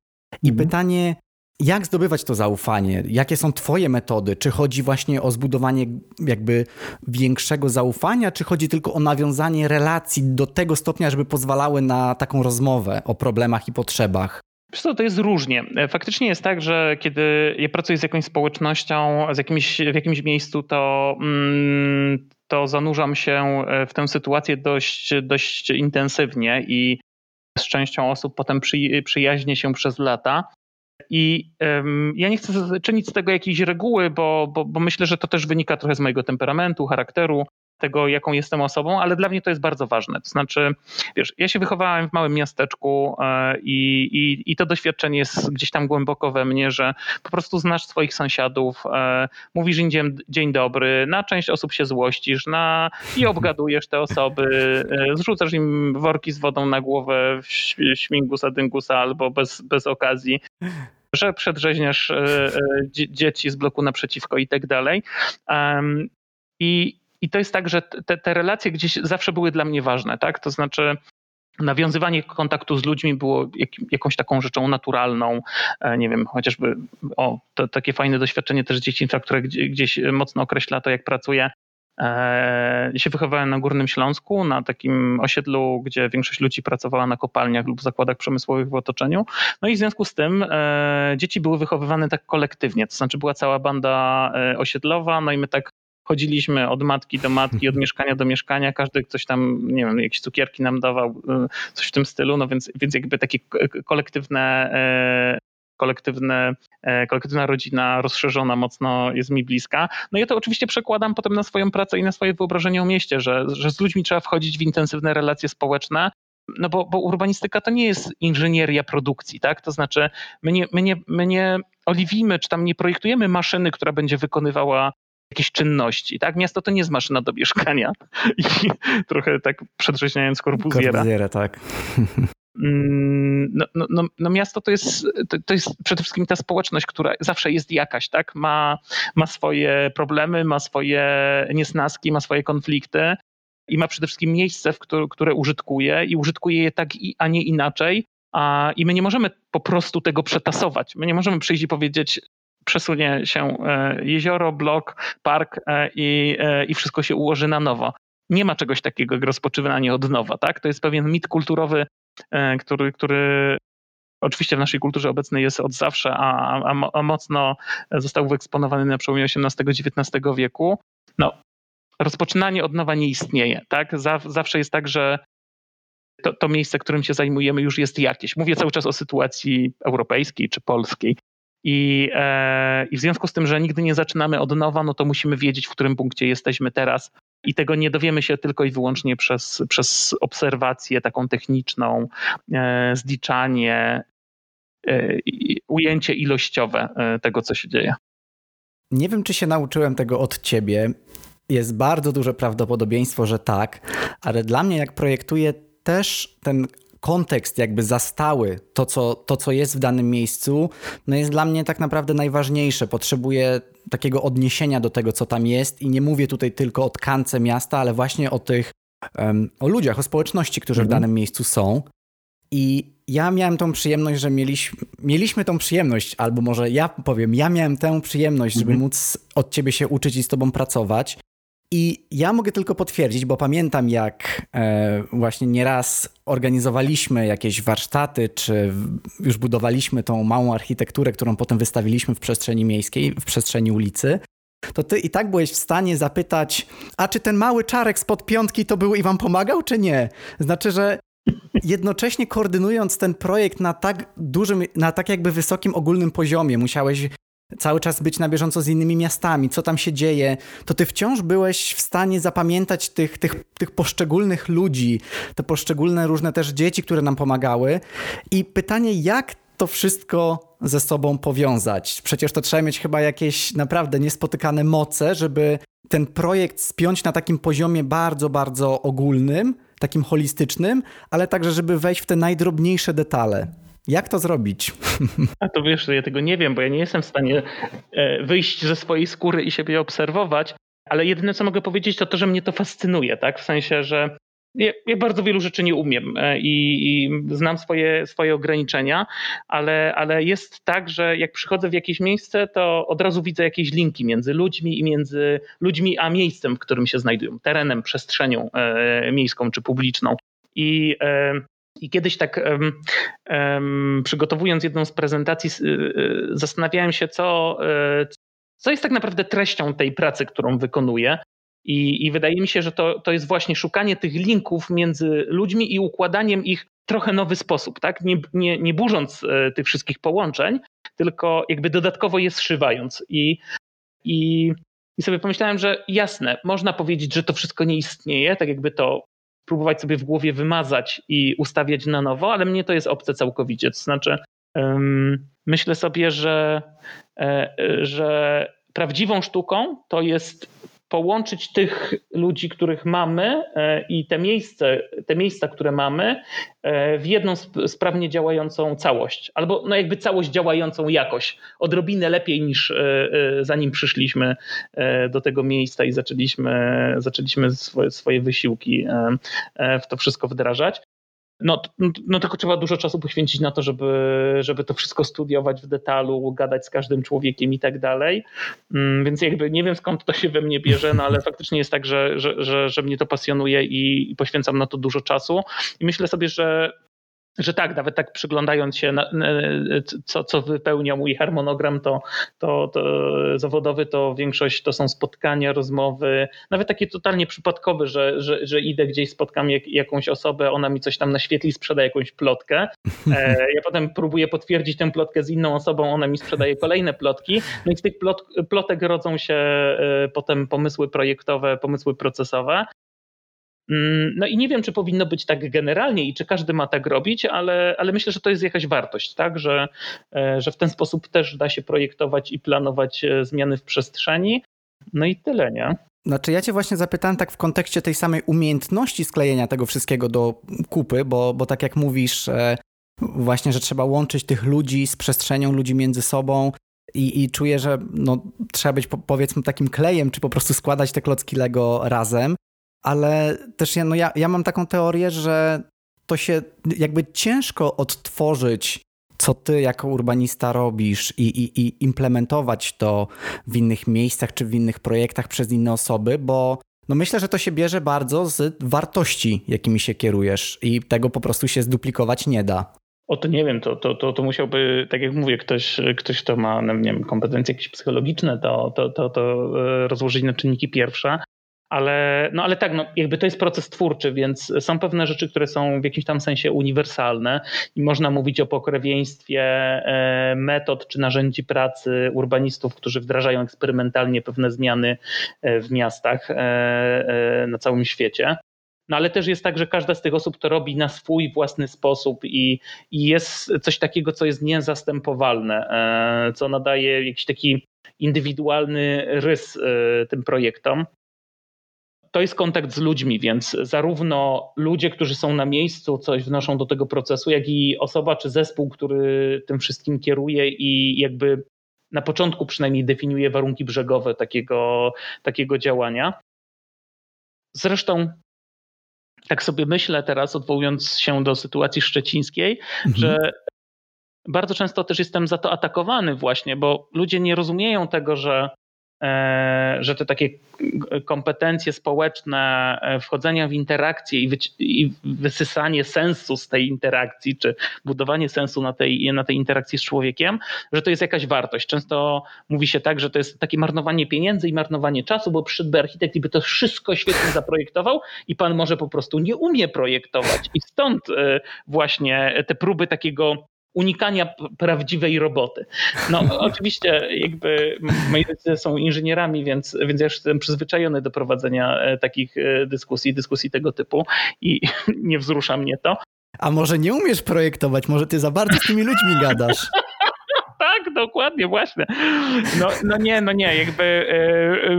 I mhm. pytanie, jak zdobywać to zaufanie? Jakie są Twoje metody? Czy chodzi właśnie o zbudowanie jakby większego zaufania, czy chodzi tylko o nawiązanie relacji do tego stopnia, żeby pozwalały na taką rozmowę o problemach i potrzebach? Wiesz to jest różnie. Faktycznie jest tak, że kiedy ja pracuję z jakąś społecznością, z jakimś, w jakimś miejscu, to, mm, to zanurzam się w tę sytuację dość, dość intensywnie i z częścią osób potem przy, się przez lata. I um, ja nie chcę czynić z tego jakiejś reguły, bo, bo, bo myślę, że to też wynika trochę z mojego temperamentu, charakteru tego, jaką jestem osobą, ale dla mnie to jest bardzo ważne. To znaczy, wiesz, ja się wychowałem w małym miasteczku e, i, i, i to doświadczenie jest gdzieś tam głęboko we mnie, że po prostu znasz swoich sąsiadów, e, mówisz im dzień, dzień dobry, na część osób się złościsz, na, i obgadujesz te osoby, e, zrzucasz im worki z wodą na głowę w śmigusa, dyngusa albo bez, bez okazji że przedrzeźniasz dzieci z bloku naprzeciwko i tak dalej. I, i to jest tak, że te, te relacje gdzieś zawsze były dla mnie ważne, tak? To znaczy, nawiązywanie kontaktu z ludźmi było jak, jakąś taką rzeczą naturalną. E, nie wiem, chociażby o, to takie fajne doświadczenie też dzieciństwa, które gdzieś mocno określa to, jak pracuję. Ja się wychowałem na Górnym Śląsku, na takim osiedlu, gdzie większość ludzi pracowała na kopalniach lub zakładach przemysłowych w otoczeniu. No i w związku z tym e, dzieci były wychowywane tak kolektywnie, to znaczy była cała banda e, osiedlowa, no i my tak chodziliśmy od matki do matki, od mieszkania do mieszkania, każdy coś tam, nie wiem, jakieś cukierki nam dawał, y, coś w tym stylu, no więc, więc jakby takie kolektywne e, kolektywne, e, kolektywna rodzina rozszerzona mocno jest mi bliska. No ja to oczywiście przekładam potem na swoją pracę i na swoje wyobrażenie o mieście, że, że z ludźmi trzeba wchodzić w intensywne relacje społeczne, no bo, bo urbanistyka to nie jest inżynieria produkcji, tak? To znaczy my nie, my nie, my nie oliwimy, czy tam nie projektujemy maszyny, która będzie wykonywała jakieś czynności. Tak? Miasto to nie jest maszyna do mieszkania. I trochę tak przedrzeźniając Corbusiera. Corbusiera, tak. Mm, no, no, no, no, miasto to jest, to, to, jest przede wszystkim ta społeczność, która zawsze jest jakaś, tak? Ma, ma swoje problemy, ma swoje niesnaski, ma swoje konflikty i ma przede wszystkim miejsce, w które, które użytkuje i użytkuje je tak, a nie inaczej. A, I my nie możemy po prostu tego przetasować. My nie możemy przyjść i powiedzieć, przesunie się e, jezioro, blok, park e, i, e, i wszystko się ułoży na nowo. Nie ma czegoś takiego jak rozpoczynanie od nowa. Tak? To jest pewien mit kulturowy, który, który oczywiście w naszej kulturze obecnej jest od zawsze, a, a, a mocno został wyeksponowany na przełomie XVIII-XIX wieku. No, rozpoczynanie od nowa nie istnieje. Tak? Zawsze jest tak, że to, to miejsce, którym się zajmujemy, już jest jakieś. Mówię cały czas o sytuacji europejskiej czy polskiej. I, e, I w związku z tym, że nigdy nie zaczynamy od nowa, no to musimy wiedzieć, w którym punkcie jesteśmy teraz. I tego nie dowiemy się tylko i wyłącznie przez, przez obserwację taką techniczną, e, zliczanie, e, ujęcie ilościowe e, tego, co się dzieje. Nie wiem, czy się nauczyłem tego od ciebie. Jest bardzo duże prawdopodobieństwo, że tak, ale dla mnie, jak projektuję, też ten kontekst jakby zastały, to co, to co jest w danym miejscu, no jest dla mnie tak naprawdę najważniejsze. Potrzebuję takiego odniesienia do tego, co tam jest i nie mówię tutaj tylko o tkance miasta, ale właśnie o tych, um, o ludziach, o społeczności, którzy mhm. w danym miejscu są. I ja miałem tą przyjemność, że mieliśmy, mieliśmy tą przyjemność, albo może ja powiem, ja miałem tę przyjemność, żeby mhm. móc od ciebie się uczyć i z tobą pracować. I ja mogę tylko potwierdzić, bo pamiętam, jak e, właśnie nieraz organizowaliśmy jakieś warsztaty, czy już budowaliśmy tą małą architekturę, którą potem wystawiliśmy w przestrzeni miejskiej, w przestrzeni ulicy. To ty i tak byłeś w stanie zapytać, a czy ten mały czarek spod piątki to był i wam pomagał, czy nie? Znaczy, że jednocześnie koordynując ten projekt na tak dużym, na tak jakby wysokim ogólnym poziomie, musiałeś cały czas być na bieżąco z innymi miastami, co tam się dzieje, to ty wciąż byłeś w stanie zapamiętać tych, tych, tych poszczególnych ludzi, te poszczególne różne też dzieci, które nam pomagały. I pytanie, jak to wszystko ze sobą powiązać? Przecież to trzeba mieć chyba jakieś naprawdę niespotykane moce, żeby ten projekt spiąć na takim poziomie bardzo, bardzo ogólnym, takim holistycznym, ale także, żeby wejść w te najdrobniejsze detale. Jak to zrobić? A to wiesz, ja tego nie wiem, bo ja nie jestem w stanie e, wyjść ze swojej skóry i siebie obserwować, ale jedyne co mogę powiedzieć to to, że mnie to fascynuje, tak? W sensie, że ja, ja bardzo wielu rzeczy nie umiem e, i, i, znam swoje, swoje ograniczenia, ale, ale jest tak, że jak przychodzę w jakieś miejsce, to od razu widzę jakieś linki między ludźmi i między ludźmi a miejscem, w którym się znajdują, terenem, przestrzenią e, miejską czy publiczną. I i kiedyś tak um, um, przygotowując jedną z prezentacji, y, zastanawiałem się, co, y, co jest tak naprawdę treścią tej pracy, którą wykonuję. I, I, wydaje mi się, że to, to jest właśnie szukanie tych linków między ludźmi i układaniem ich w trochę nowy sposób, tak? Nie, nie, nie burząc y, tych wszystkich połączeń, tylko jakby dodatkowo je zszywając. I, i, I sobie pomyślałem, że jasne, można powiedzieć, że to wszystko nie istnieje, tak jakby to próbować sobie w głowie wymazać i ustawiać na nowo, ale mnie to jest obce całkowicie. To znaczy, myślę sobie, że, e, że prawdziwą sztuką to jest połączyć tych ludzi, których mamy e, i te, miejsce, te miejsca, które mamy, e, w jedną sprawnie działającą całość, albo no jakby całość działającą jakoś, odrobinę lepiej niż e, zanim przyszliśmy do tego miejsca i zaczęliśmy, zaczęliśmy swoje, swoje wysiłki w to wszystko wdrażać. No, no tylko trzeba dużo czasu poświęcić na to, żeby, żeby to wszystko studiować w detalu, gadać z każdym człowiekiem i tak dalej. Mm, więc jakby nie wiem skąd to się we mnie bierze, no ale faktycznie jest tak, że, że, że, że mnie to pasjonuje i, i poświęcam na to dużo czasu. I myślę sobie, że że tak, nawet tak przyglądając się, na, co, co wypełnia mój harmonogram, to, to, to, zawodowy, to większość to są spotkania, rozmowy, nawet takie totalnie przypadkowe, że, że, że idę gdzieś, spotkam jak, jakąś osobę, ona mi coś tam naświetli, sprzeda jakąś plotkę. E, ja potem próbuję potwierdzić tę plotkę z inną osobą, ona mi sprzedaje kolejne plotki. No i z tych plot, plotek rodzą się e, potem pomysły projektowe, pomysły procesowe. Mm, no i nie wiem, czy powinno być tak generalnie i czy każdy ma tak robić, ale, ale myślę, że to jest jakaś wartość, tak? że, e, że w ten sposób też da się projektować i planować e, zmiany w przestrzeni. No i tyle, nie? Znaczy, ja Cię właśnie zapytałem tak w kontekście tej samej umiejętności sklejenia tego wszystkiego do kupy, bo, bo tak jak mówisz, e, właśnie, że trzeba łączyć tych ludzi z przestrzenią, ludzi między sobą. I, I czuję, że no, trzeba być powiedzmy takim klejem, czy po prostu składać te klocki Lego razem ale też ja, no ja, ja mam taką teorię, że to się jakby ciężko odtworzyć, co ty jako urbanista robisz i, i, i implementować to w innych miejscach czy w innych projektach przez inne osoby, bo no myślę, że to się bierze bardzo z wartości, jakimi się kierujesz i tego po prostu się zduplikować nie da. O to nie wiem, to, to, to, to musiałby, tak jak mówię, ktoś, ktoś kto ma no nie wiem, kompetencje jakieś psychologiczne, to, to, to, to e, rozłożyć na czynniki pierwsze, Ale, no ale tak, no jakby to jest proces twórczy, więc są pewne rzeczy, które są w jakimś tam sensie uniwersalne i można mówić o pokrewieństwie e, metod czy narzędzi pracy urbanistów, którzy wdrażają eksperymentalnie pewne zmiany e, w miastach e, na całym świecie. No ale też jest tak, że każda z tych osób to robi na swój własny sposób i, i jest coś takiego, co jest niezastępowalne, co nadaje jakiś taki indywidualny rys tym projektom to jest kontakt z ludźmi, więc zarówno ludzie, którzy są na miejscu, coś wnoszą do tego procesu, jak i osoba czy zespół, który tym wszystkim kieruje i jakby na początku przynajmniej definiuje warunki brzegowe takiego, takiego działania. Zresztą tak sobie myślę teraz, odwołując się do sytuacji szczecińskiej, mhm. że bardzo często też jestem za to atakowany właśnie, bo ludzie nie rozumieją tego, że że te takie kompetencje społeczne, e, wchodzenia w interakcję i, i, wysysanie sensu z tej interakcji, czy budowanie sensu na tej, na tej interakcji z człowiekiem, że to jest jakaś wartość. Często mówi się tak, że to jest takie marnowanie pieniędzy i marnowanie czasu, bo przyszedłby architekt i by to wszystko świetnie zaprojektował i pan może po prostu nie umie projektować. I stąd e, właśnie te próby takiego unikania prawdziwej roboty. No oczywiście jakby moi rodzice są inżynierami, więc, więc ja już jestem przyzwyczajony do prowadzenia e, takich e, dyskusji, dyskusji tego typu i nie wzrusza mnie to. A może nie umiesz projektować, może ty za bardzo z tymi ludźmi gadasz? Tak, dokładnie, właśnie. No, no nie, no nie, jakby yy,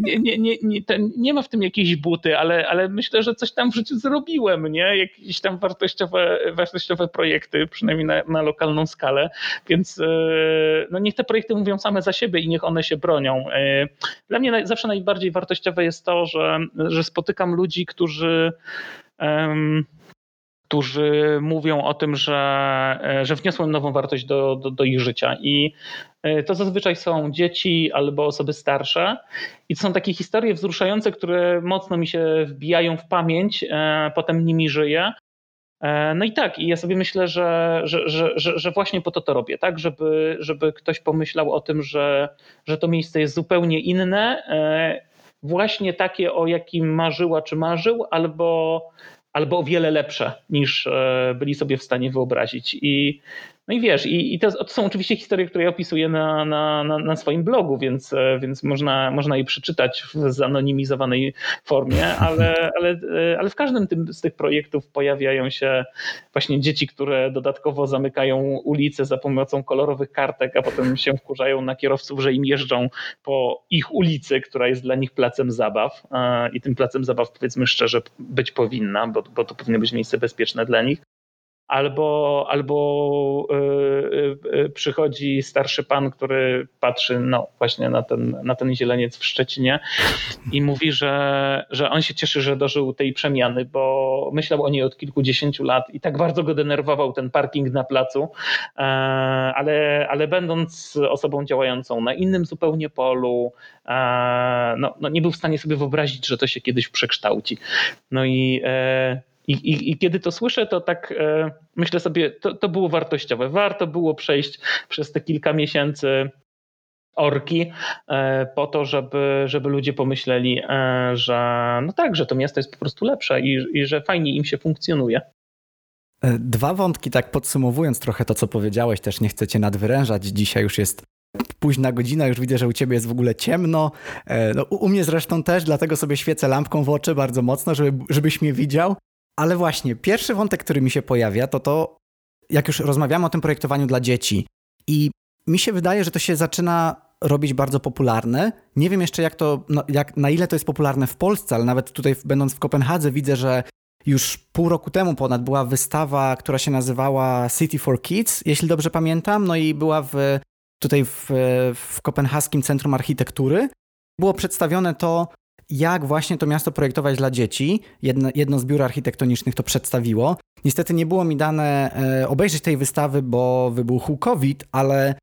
nie, nie, nie, nie, nie ma w tym jakiejś buty, ale, ale myślę, że coś tam w życiu zrobiłem, nie? Jakieś tam wartościowe, wartościowe projekty, przynajmniej na, na lokalną skalę, więc yy, no niech te projekty mówią same za siebie i niech one się bronią. Yy, dla mnie zawsze najbardziej wartościowe jest to, że, że spotykam ludzi, którzy którzy mówią o tym, że, e, że wniosłem nową wartość do, do, do ich życia. I e, to zazwyczaj są dzieci albo osoby starsze. I to są takie historie wzruszające, które mocno mi się wbijają w pamięć, e, potem nimi żyję. No i tak, i ja sobie myślę, że, że, że, że, właśnie po to to robię, tak, żeby, żeby ktoś pomyślał o tym, że, że to miejsce jest zupełnie inne, właśnie takie, o jakim marzyła czy marzył, albo albo o wiele lepsze niż e, byli sobie w stanie wyobrazić. I no i wiesz, i, i to, to, są oczywiście historie, które ja opisuję na, na, na, na, swoim blogu, więc, e, więc można, można je przeczytać w zanonimizowanej formie, ale, ale, e, ale w każdym tym, z tych projektów pojawiają się właśnie dzieci, które dodatkowo zamykają ulice za pomocą kolorowych kartek, a potem się wkurzają na kierowców, że im jeżdżą po ich ulicy, która jest dla nich placem zabaw e, i tym placem zabaw powiedzmy szczerze być powinna, bo, bo to powinno być miejsce bezpieczne dla nich albo, albo y, y, y, przychodzi starszy pan, który patrzy no, właśnie na ten, na ten zieleniec w Szczecinie i mówi, że, że on się cieszy, że dożył tej przemiany, bo myślał o niej od kilkudziesięciu lat i tak bardzo go denerwował ten parking na placu, e, ale, ale będąc osobą działającą na innym zupełnie polu, e, no, no nie był w stanie sobie wyobrazić, że to się kiedyś przekształci. No i e, i, i, I, kiedy to słyszę, to tak e, myślę sobie, to, to było wartościowe. Warto było przejść przez te kilka miesięcy orki e, po to, żeby, żeby ludzie pomyśleli, e, że no tak, że to miasto jest po prostu lepsze i, i że fajnie im się funkcjonuje. E, dwa wątki, tak podsumowując trochę to, co powiedziałeś, też nie chcecie nadwyrężać. Dzisiaj już jest późna godzina, już widzę, że u ciebie jest w ogóle ciemno. E, no, u mnie zresztą też, dlatego sobie świecę lampką w oczy bardzo mocno, żeby, żebyś mnie widział. Ale właśnie, pierwszy wątek, który mi się pojawia, to to, jak już rozmawiamy o tym projektowaniu dla dzieci. I mi się wydaje, że to się zaczyna robić bardzo popularne. Nie wiem jeszcze, jak to, no, jak, na ile to jest popularne w Polsce, ale nawet tutaj, będąc w Kopenhadze, widzę, że już pół roku temu ponad była wystawa, która się nazywała City for Kids, jeśli dobrze pamiętam, no i była w, tutaj w, w Kopenhaskim Centrum Architektury. Było przedstawione to, jak właśnie to miasto projektować dla dzieci. Jedno, jedno z biur architektonicznych to przedstawiło. Niestety nie było mi dane e, obejrzeć tej wystawy, bo wybuchł COVID, ale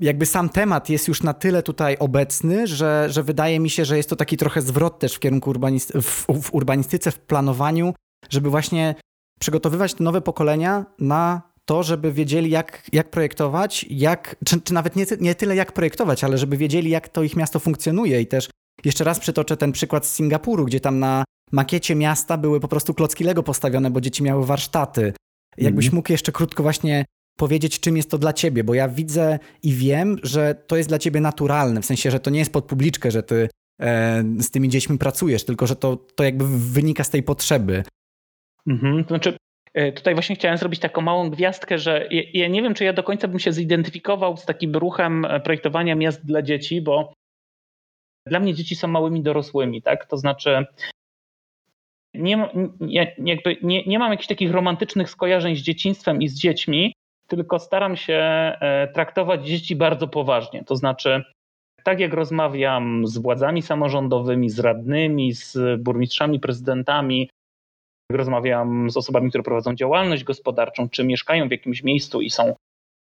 jakby sam temat jest już na tyle tutaj obecny, że, że wydaje mi się, że jest to taki trochę zwrot też w kierunku urbanisty w, w urbanistyce, w planowaniu, żeby właśnie przygotowywać te nowe pokolenia na to, żeby wiedzieli, jak, jak projektować, jak, czy, czy nawet nie, nie tyle jak projektować, ale żeby wiedzieli, jak to ich miasto funkcjonuje i też Jeszcze raz przytoczę ten przykład z Singapuru, gdzie tam na makiecie miasta były po prostu klocki Lego postawione, bo dzieci miały warsztaty. Jakbyś mhm. mógł jeszcze krótko właśnie powiedzieć, czym jest to dla ciebie, bo ja widzę i wiem, że to jest dla ciebie naturalne, w sensie, że to nie jest pod publiczkę, że ty e, z tymi dziećmi pracujesz, tylko że to, to jakby wynika z tej potrzeby. Mhm, to znaczy, e, tutaj właśnie chciałem zrobić taką małą gwiazdkę, że ja, ja nie wiem, czy ja do końca bym się zidentyfikował z takim ruchem e, projektowania miast dla dzieci, bo dla mnie dzieci są małymi dorosłymi, tak? To znaczy, nie, jakby nie, nie mam jakichś takich romantycznych skojarzeń z dzieciństwem i z dziećmi, tylko staram się e, traktować dzieci bardzo poważnie. To znaczy, tak jak rozmawiam z władzami samorządowymi, z radnymi, z burmistrzami, prezydentami, rozmawiam z osobami, które prowadzą działalność gospodarczą, czy mieszkają w jakimś miejscu i są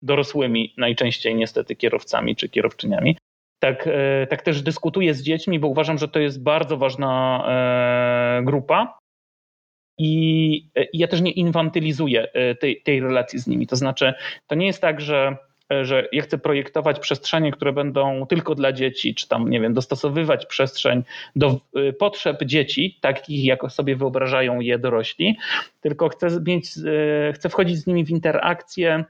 dorosłymi, najczęściej niestety kierowcami czy kierowczyniami. Tak, e, tak też dyskutuję z dziećmi, bo uważam, że to jest bardzo ważna e, grupa i, ja też nie infantylizuję e, tej, tej relacji z nimi. To znaczy, to nie jest tak, że że ja chcę projektować przestrzenie, które będą tylko dla dzieci, czy tam, nie wiem, dostosowywać przestrzeń do potrzeb dzieci, takich jak sobie wyobrażają je dorośli, tylko chcę, mieć, chcę wchodzić z nimi w interakcję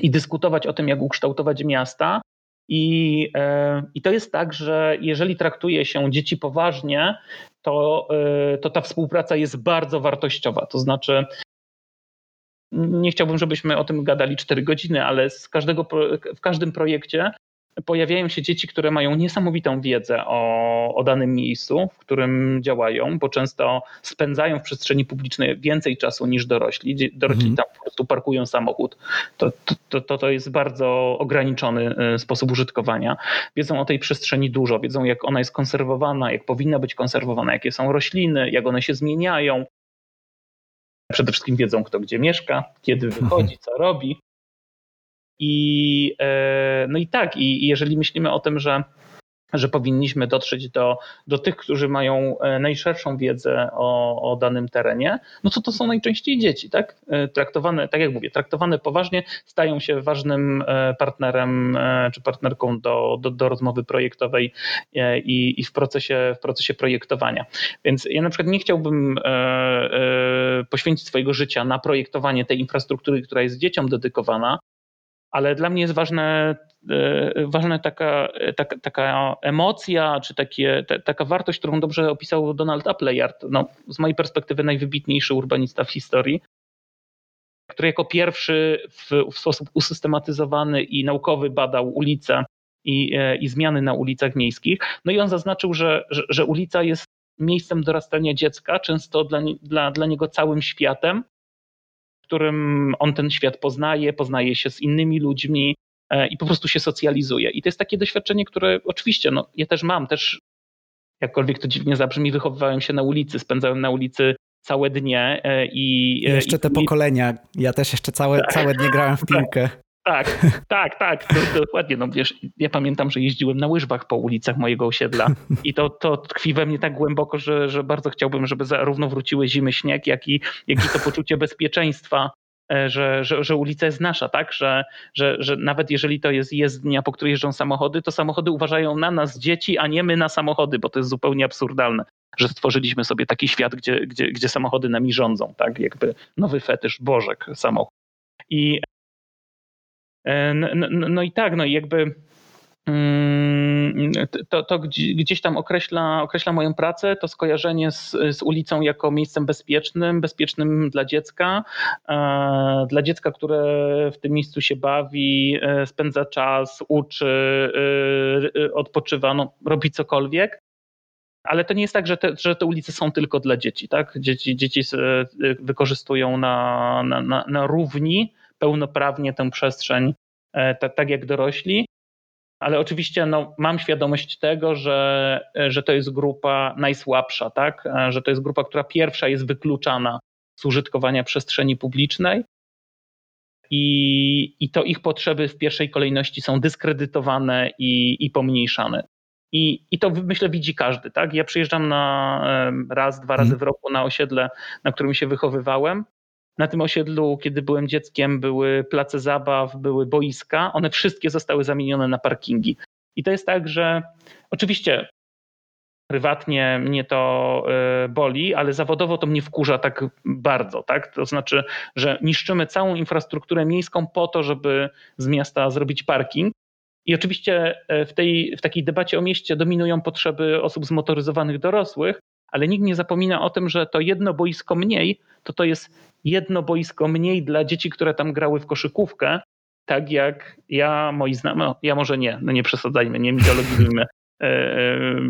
i dyskutować o tym, jak ukształtować miasta. I, I to jest tak, że jeżeli traktuje się dzieci poważnie, to, y, to ta współpraca jest bardzo wartościowa. To znaczy, nie chciałbym, żebyśmy o tym gadali 4 godziny, ale z każdego, w każdym projekcie pojawiają się dzieci, które mają niesamowitą wiedzę o, o danym miejscu, w którym działają, bo często spędzają w przestrzeni publicznej więcej czasu niż dorośli. Dorośli mhm. tam po prostu parkują samochód. To, to, to, to jest bardzo ograniczony y, sposób użytkowania. Wiedzą o tej przestrzeni dużo, wiedzą jak ona jest konserwowana, jak powinna być konserwowana, jakie są rośliny, jak one się zmieniają. Przede wszystkim wiedzą, kto gdzie mieszka, kiedy wychodzi, co robi. I, e, no i tak, i jeżeli myślimy o tym, że że powinniśmy dotrzeć do, do tych, którzy mają e, najszerszą wiedzę o, o danym terenie, no to to są najczęściej dzieci, tak? E, traktowane, tak jak mówię, traktowane poważnie, stają się ważnym partnerem czy partnerką do, do, do rozmowy projektowej i, i w, procesie, w procesie projektowania. Więc ja na przykład nie chciałbym poświęcić swojego życia na projektowanie tej infrastruktury, która jest dzieciom dedykowana, ale dla mnie jest ważne, e, ważna taka, taka, taka emocja, czy takie, taka wartość, którą dobrze opisał Donald Appleyard, no, z mojej perspektywy najwybitniejszy urbanista w historii, który jako pierwszy w, w sposób usystematyzowany i naukowy badał ulice i, e, i zmiany na ulicach miejskich. No i on zaznaczył, że, że, że ulica jest miejscem dorastania dziecka, często dla, dla, dla niego całym światem, którym on ten świat poznaje, poznaje się z innymi ludźmi e, i po prostu się socjalizuje. I to jest takie doświadczenie, które oczywiście no, ja też mam, też jakkolwiek to dziwnie zabrzmi, wychowywałem się na ulicy, spędzałem na ulicy całe dnie e, i... E, jeszcze te i, pokolenia, ja też jeszcze całe, tak, całe dnie grałem w piłkę. Tak, tak, tak, to, dokładnie. No wiesz, ja pamiętam, że jeździłem na łyżwach po ulicach mojego osiedla i to, to tkwi we mnie tak głęboko, że, że bardzo chciałbym, żeby zarówno wróciły zimy, śnieg, jak i, jak i to poczucie bezpieczeństwa, e, że, że, że ulica jest nasza, tak? Że, że, że nawet jeżeli to jest jezdnia, po której jeżdżą samochody, to samochody uważają na nas dzieci, a nie my na samochody, bo to jest zupełnie absurdalne, że stworzyliśmy sobie taki świat, gdzie, gdzie, gdzie samochody nami rządzą, tak? Jakby nowy fetysz, bożek samochód. I no, no, no i tak, no i jakby mm, to, to gdzieś tam określa, określa moją pracę, to skojarzenie z, z ulicą jako miejscem bezpiecznym, bezpiecznym dla dziecka, e, dla dziecka, które w tym miejscu się bawi, e, spędza czas, uczy, odpoczywa, no, robi cokolwiek. Ale to nie jest tak, że te, że te ulice są tylko dla dzieci. Tak? Dzieci, dzieci wykorzystują na, na, na, na równi pełnoprawnie tę przestrzeń, e, tak, jak dorośli. Ale oczywiście no, mam świadomość tego, że, że to jest grupa najsłabsza, tak? E, że to jest grupa, która pierwsza jest wykluczana z użytkowania przestrzeni publicznej. I, i to ich potrzeby w pierwszej kolejności są dyskredytowane i, i pomniejszane. I, I to myślę widzi każdy. Tak? Ja przyjeżdżam na raz, dwa razy mhm. w roku na osiedle, na którym się wychowywałem na tym osiedlu, kiedy byłem dzieckiem, były place zabaw, były boiska. One wszystkie zostały zamienione na parkingi. I to jest tak, że oczywiście prywatnie mnie to boli, ale zawodowo to mnie wkurza tak bardzo, tak? To znaczy, że niszczymy całą infrastrukturę miejską po to, żeby z miasta zrobić parking. I oczywiście w, tej, w takiej debacie o mieście dominują potrzeby osób zmotoryzowanych dorosłych, ale nikt nie zapomina o tym, że to jedno boisko mniej, to to jest jedno boisko mniej dla dzieci, które tam grały w koszykówkę, tak jak ja, moi znajomi, no, ja może nie, no nie przesadzajmy, nie mitologijmy. E, e,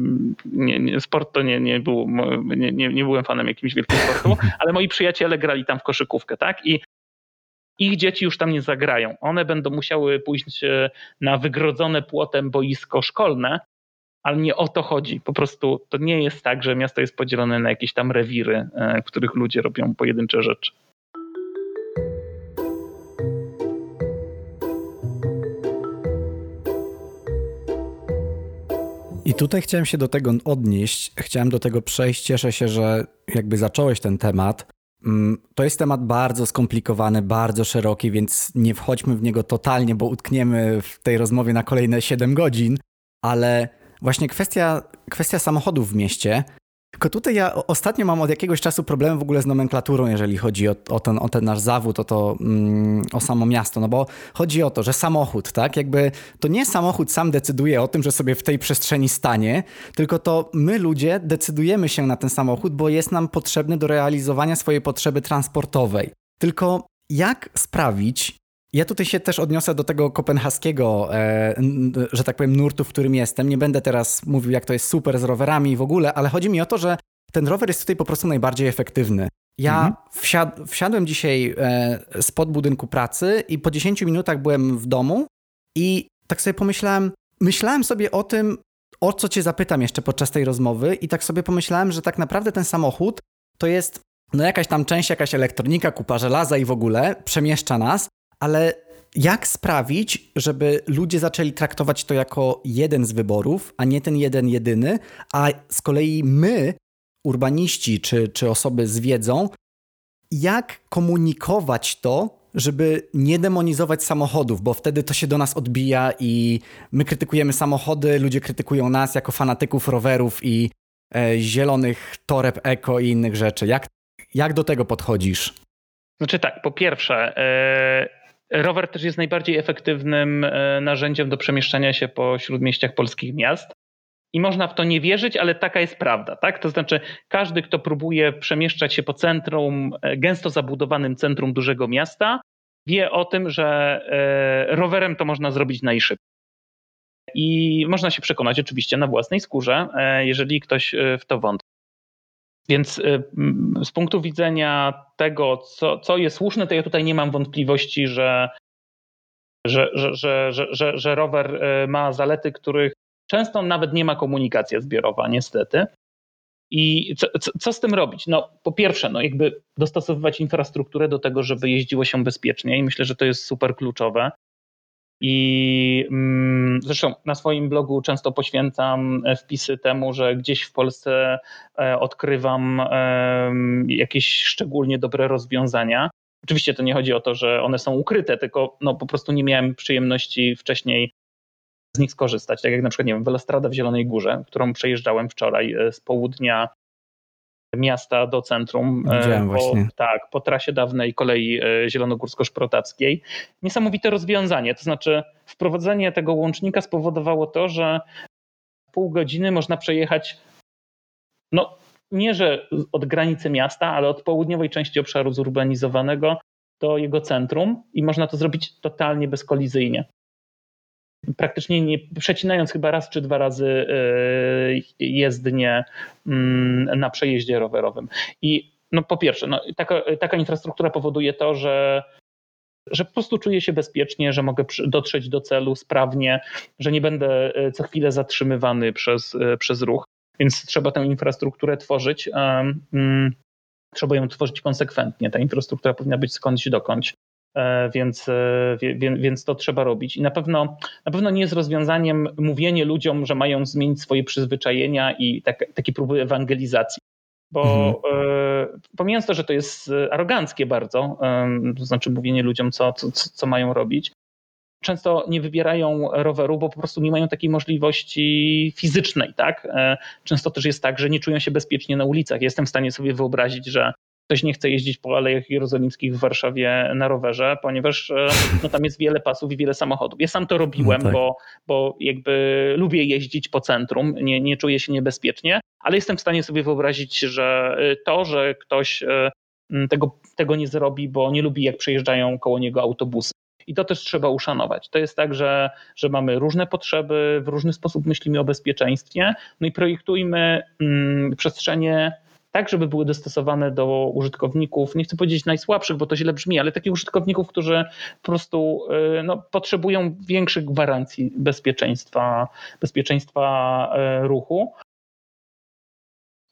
nie, nie, sport to nie, nie, był, nie, nie, nie byłem fanem jakimś wielkim sportu, ale moi przyjaciele grali tam w koszykówkę, tak? I ich dzieci już tam nie zagrają. One będą musiały pójść e, na wygrodzone płotem boisko szkolne, ale nie o to chodzi. Po prostu to nie jest tak, że miasto jest podzielone na jakieś tam rewiry, w których ludzie robią pojedyncze rzeczy. I tutaj chciałem się do tego odnieść, chciałem do tego przejść. Cieszę się, że jakby zacząłeś ten temat. Mm, to jest temat bardzo skomplikowany, bardzo szeroki, więc nie wchodźmy w niego totalnie, bo utkniemy w tej rozmowie na kolejne 7 godzin. Ale właśnie kwestia, kwestia samochodów w mieście. Tylko tutaj ja ostatnio mam od jakiegoś czasu problem w ogóle z nomenklaturą, jeżeli chodzi o, o, ten, o ten nasz zawód, o to, mm, o samo miasto, no bo chodzi o to, że samochód, tak, jakby to nie samochód sam decyduje o tym, że sobie w tej przestrzeni stanie, tylko to my ludzie decydujemy się na ten samochód, bo jest nam potrzebny do realizowania swojej potrzeby transportowej. Tylko jak sprawić, ja tutaj się też odniosę do tego kopenhaskiego, e, że tak powiem, nurtu, w którym jestem. Nie będę teraz mówił, jak to jest super z rowerami i w ogóle, ale chodzi mi o to, że ten rower jest tutaj po prostu najbardziej efektywny. Ja mhm. wsiad wsiadłem dzisiaj e, spod budynku pracy i po 10 minutach byłem w domu i tak sobie pomyślałem, myślałem sobie o tym, o co cię zapytam jeszcze podczas tej rozmowy i tak sobie pomyślałem, że tak naprawdę ten samochód to jest no jakaś tam część, jakaś elektronika, kupa żelaza i w ogóle przemieszcza nas, ale jak sprawić, żeby ludzie zaczęli traktować to jako jeden z wyborów, a nie ten jeden jedyny, a z kolei my, urbaniści czy, czy osoby z wiedzą, jak komunikować to, żeby nie demonizować samochodów, bo wtedy to się do nas odbija i my krytykujemy samochody, ludzie krytykują nas jako fanatyków rowerów i e, zielonych toreb eko i innych rzeczy. Jak, jak do tego podchodzisz? Znaczy tak, po pierwsze, e, Rower też jest najbardziej efektywnym e, narzędziem do przemieszczania się po śródmieściach polskich miast. I można w to nie wierzyć, ale taka jest prawda. Tak? To znaczy, każdy, kto próbuje przemieszczać się po centrum, e, gęsto zabudowanym centrum dużego miasta, wie o tym, że e, rowerem to można zrobić najszybciej. I można się przekonać oczywiście na własnej skórze, jeżeli ktoś w to wątpi. Więc y, z punktu widzenia tego, co, co jest słuszne, to ja tutaj nie mam wątpliwości, że, że, że, że, że, rower y, ma zalety, których często nawet nie ma komunikacja zbiorowa, niestety. I co, co, co, z tym robić? No, po pierwsze, no jakby dostosowywać infrastrukturę do tego, żeby jeździło się bezpiecznie i myślę, że to jest super kluczowe. I mm, zresztą na swoim blogu często poświęcam e, wpisy temu, że gdzieś w Polsce e, odkrywam jakieś szczególnie dobre rozwiązania. Oczywiście to nie chodzi o to, że one są ukryte, tylko no, po prostu nie miałem przyjemności wcześniej z nich skorzystać. Tak jak na przykład, nie wiem, Velostrada w Zielonej Górze, którą przejeżdżałem wczoraj e, z południa miasta do centrum. E, Widziałem po, właśnie. Tak, po trasie dawnej kolei e, zielonogórsko-szprotackiej. Niesamowite rozwiązanie, to znaczy wprowadzenie tego łącznika spowodowało to, że pół godziny można przejechać no nie, że od granicy miasta, ale od południowej części obszaru zurbanizowanego do jego centrum i można to zrobić totalnie bezkolizyjnie praktycznie nie przecinając chyba raz czy dwa razy e, jezdnie mm, na przejeździe rowerowym. I no po pierwsze, no, taka, taka infrastruktura powoduje to, że że po prostu czuję się bezpiecznie, że mogę dotrzeć do celu sprawnie, że nie będę e, co chwilę zatrzymywany przez, e, przez ruch. Więc trzeba tę infrastrukturę tworzyć. Um, trzeba ją tworzyć konsekwentnie. Ta infrastruktura powinna być skądś dokądś. E, więc, e, więc to trzeba robić. I na pewno, na pewno nie jest rozwiązaniem mówienie ludziom, że mają zmienić swoje przyzwyczajenia i tak, takie próby ewangelizacji. Bo mhm. E, pomijając to, że to jest aroganckie bardzo, to znaczy mówienie ludziom, co, co, co mają robić, często nie wybierają roweru, bo po prostu nie mają takiej możliwości fizycznej, tak? Często też jest tak, że nie czują się bezpiecznie na ulicach. Jestem w stanie sobie wyobrazić, że ktoś nie chce jeździć po Alejach Jerozolimskich w Warszawie na rowerze, ponieważ e, no, tam jest wiele pasów i wiele samochodów. Ja sam to robiłem, no tak. bo, bo jakby lubię jeździć po centrum, nie, nie czuję się niebezpiecznie, ale jestem w stanie sobie wyobrazić, że e, to, że ktoś e, tego, tego nie zrobi, bo nie lubi jak przejeżdżają koło niego autobusy. I to też trzeba uszanować. To jest tak, że, że mamy różne potrzeby, w różny sposób myślimy o bezpieczeństwie, no i projektujmy mm, przestrzenie tak, żeby były dostosowane do użytkowników, nie chcę powiedzieć najsłabszych, bo to źle brzmi, ale takich użytkowników, którzy po prostu y, no, potrzebują większych gwarancji bezpieczeństwa, bezpieczeństwa y, ruchu.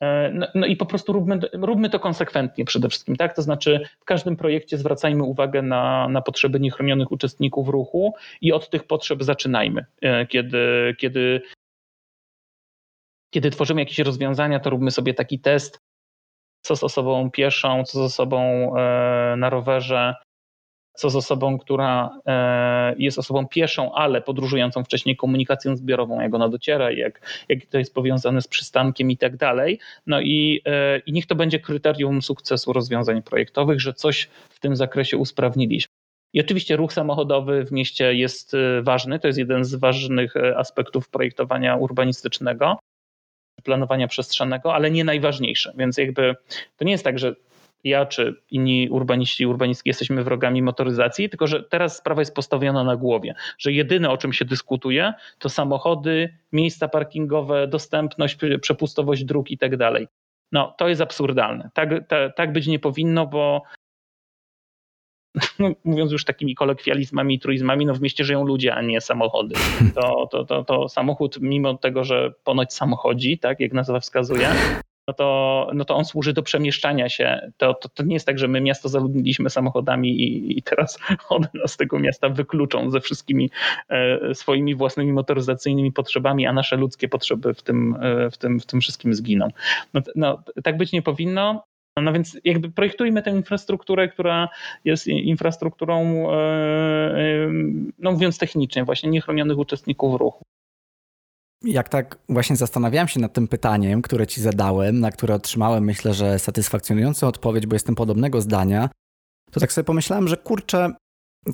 Y, no, no, i po prostu róbmy, róbmy to konsekwentnie przede wszystkim, tak? To znaczy w każdym projekcie zwracajmy uwagę na, na potrzeby niechronionych uczestników ruchu i od tych potrzeb zaczynajmy. Kiedy, kiedy, kiedy tworzymy jakieś rozwiązania, to róbmy sobie taki test, co z osobą pieszą, co z osobą e, na rowerze, co z osobą, która e, jest osobą pieszą, ale podróżującą wcześniej komunikacją zbiorową, jak ona dociera, jak, jak to jest powiązane z przystankiem i tak dalej. No i, e, i niech to będzie kryterium sukcesu rozwiązań projektowych, że coś w tym zakresie usprawniliśmy. I oczywiście ruch samochodowy w mieście jest ważny, to jest jeden z ważnych aspektów projektowania urbanistycznego planowania przestrzennego, ale nie najważniejsze. Więc jakby to nie jest tak, że ja czy inni urbaniści i urbanistki jesteśmy wrogami motoryzacji, tylko że teraz sprawa jest postawiona na głowie, że jedyne o czym się dyskutuje to samochody, miejsca parkingowe, dostępność, przepustowość dróg i tak dalej. No to jest absurdalne. Tak, tak, tak być nie powinno, bo no, mówiąc już takimi kolokwializmami i truizmami, no w mieście żyją ludzie, a nie samochody. To, to, to, to samochód, mimo tego, że ponoć samochodzi, tak jak nazwa wskazuje, no to, no to on służy do przemieszczania się. To, to, to nie jest tak, że my miasto zaludniliśmy samochodami i, i teraz one nas z tego miasta wykluczą ze wszystkimi e, swoimi własnymi motoryzacyjnymi potrzebami, a nasze ludzkie potrzeby w tym, e, w tym, w tym wszystkim zginą. No, no, tak być nie powinno. No więc jakby projektujmy tę infrastrukturę, która jest infrastrukturą, e, e, no mówiąc technicznie, właśnie niechronionych uczestników ruchu. Jak tak właśnie zastanawiałem się nad tym pytaniem, które ci zadałem, na które otrzymałem, myślę, że satysfakcjonującą odpowiedź, bo jestem podobnego zdania, to tak sobie pomyślałem, że kurczę,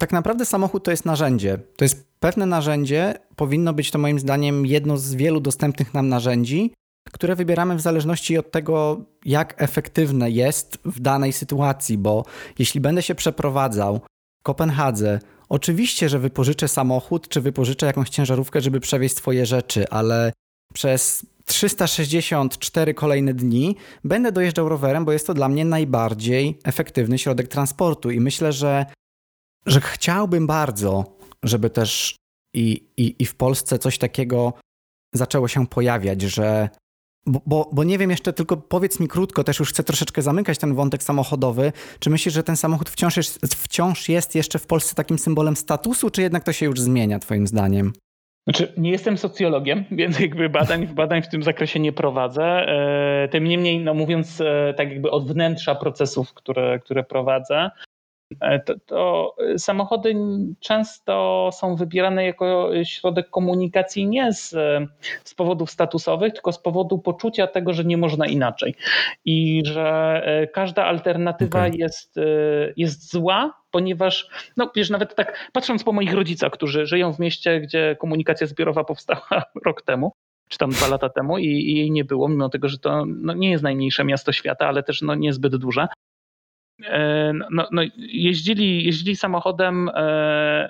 tak naprawdę samochód to jest narzędzie. To jest pewne narzędzie, powinno być to moim zdaniem jedno z wielu dostępnych nam narzędzi, które wybieramy w zależności od tego, jak efektywne jest w danej sytuacji, bo jeśli będę się przeprowadzał w Kopenhadze, oczywiście, że wypożyczę samochód czy wypożyczę jakąś ciężarówkę, żeby przewieźć swoje rzeczy, ale przez 364 kolejne dni będę dojeżdżał rowerem, bo jest to dla mnie najbardziej efektywny środek transportu. I myślę, że, że chciałbym bardzo, żeby też i, i, i w Polsce coś takiego zaczęło się pojawiać, że bo, bo, bo, nie wiem jeszcze, tylko powiedz mi krótko, też już chcę troszeczkę zamykać ten wątek samochodowy. Czy myślisz, że ten samochód wciąż jest, wciąż jest jeszcze w Polsce takim symbolem statusu, czy jednak to się już zmienia, Twoim zdaniem? Znaczy, nie jestem socjologiem, więc jakby badań, badań w tym zakresie nie prowadzę. E, tym niemniej, no mówiąc e, tak jakby od wnętrza procesów, które, które prowadzę, to, to, samochody często są wybierane jako środek komunikacji nie z, z powodów statusowych, tylko z powodu poczucia tego, że nie można inaczej i że e, każda alternatywa okay. jest, e, jest zła, ponieważ, no wiesz, nawet tak patrząc po moich rodzicach, którzy żyją w mieście, gdzie komunikacja zbiorowa powstała rok temu, czy tam dwa lata temu i, i jej nie było, mimo tego, że to no, nie jest najmniejsze miasto świata, ale też no, niezbyt duże. E, no, no, jeździli, jeździli samochodem e,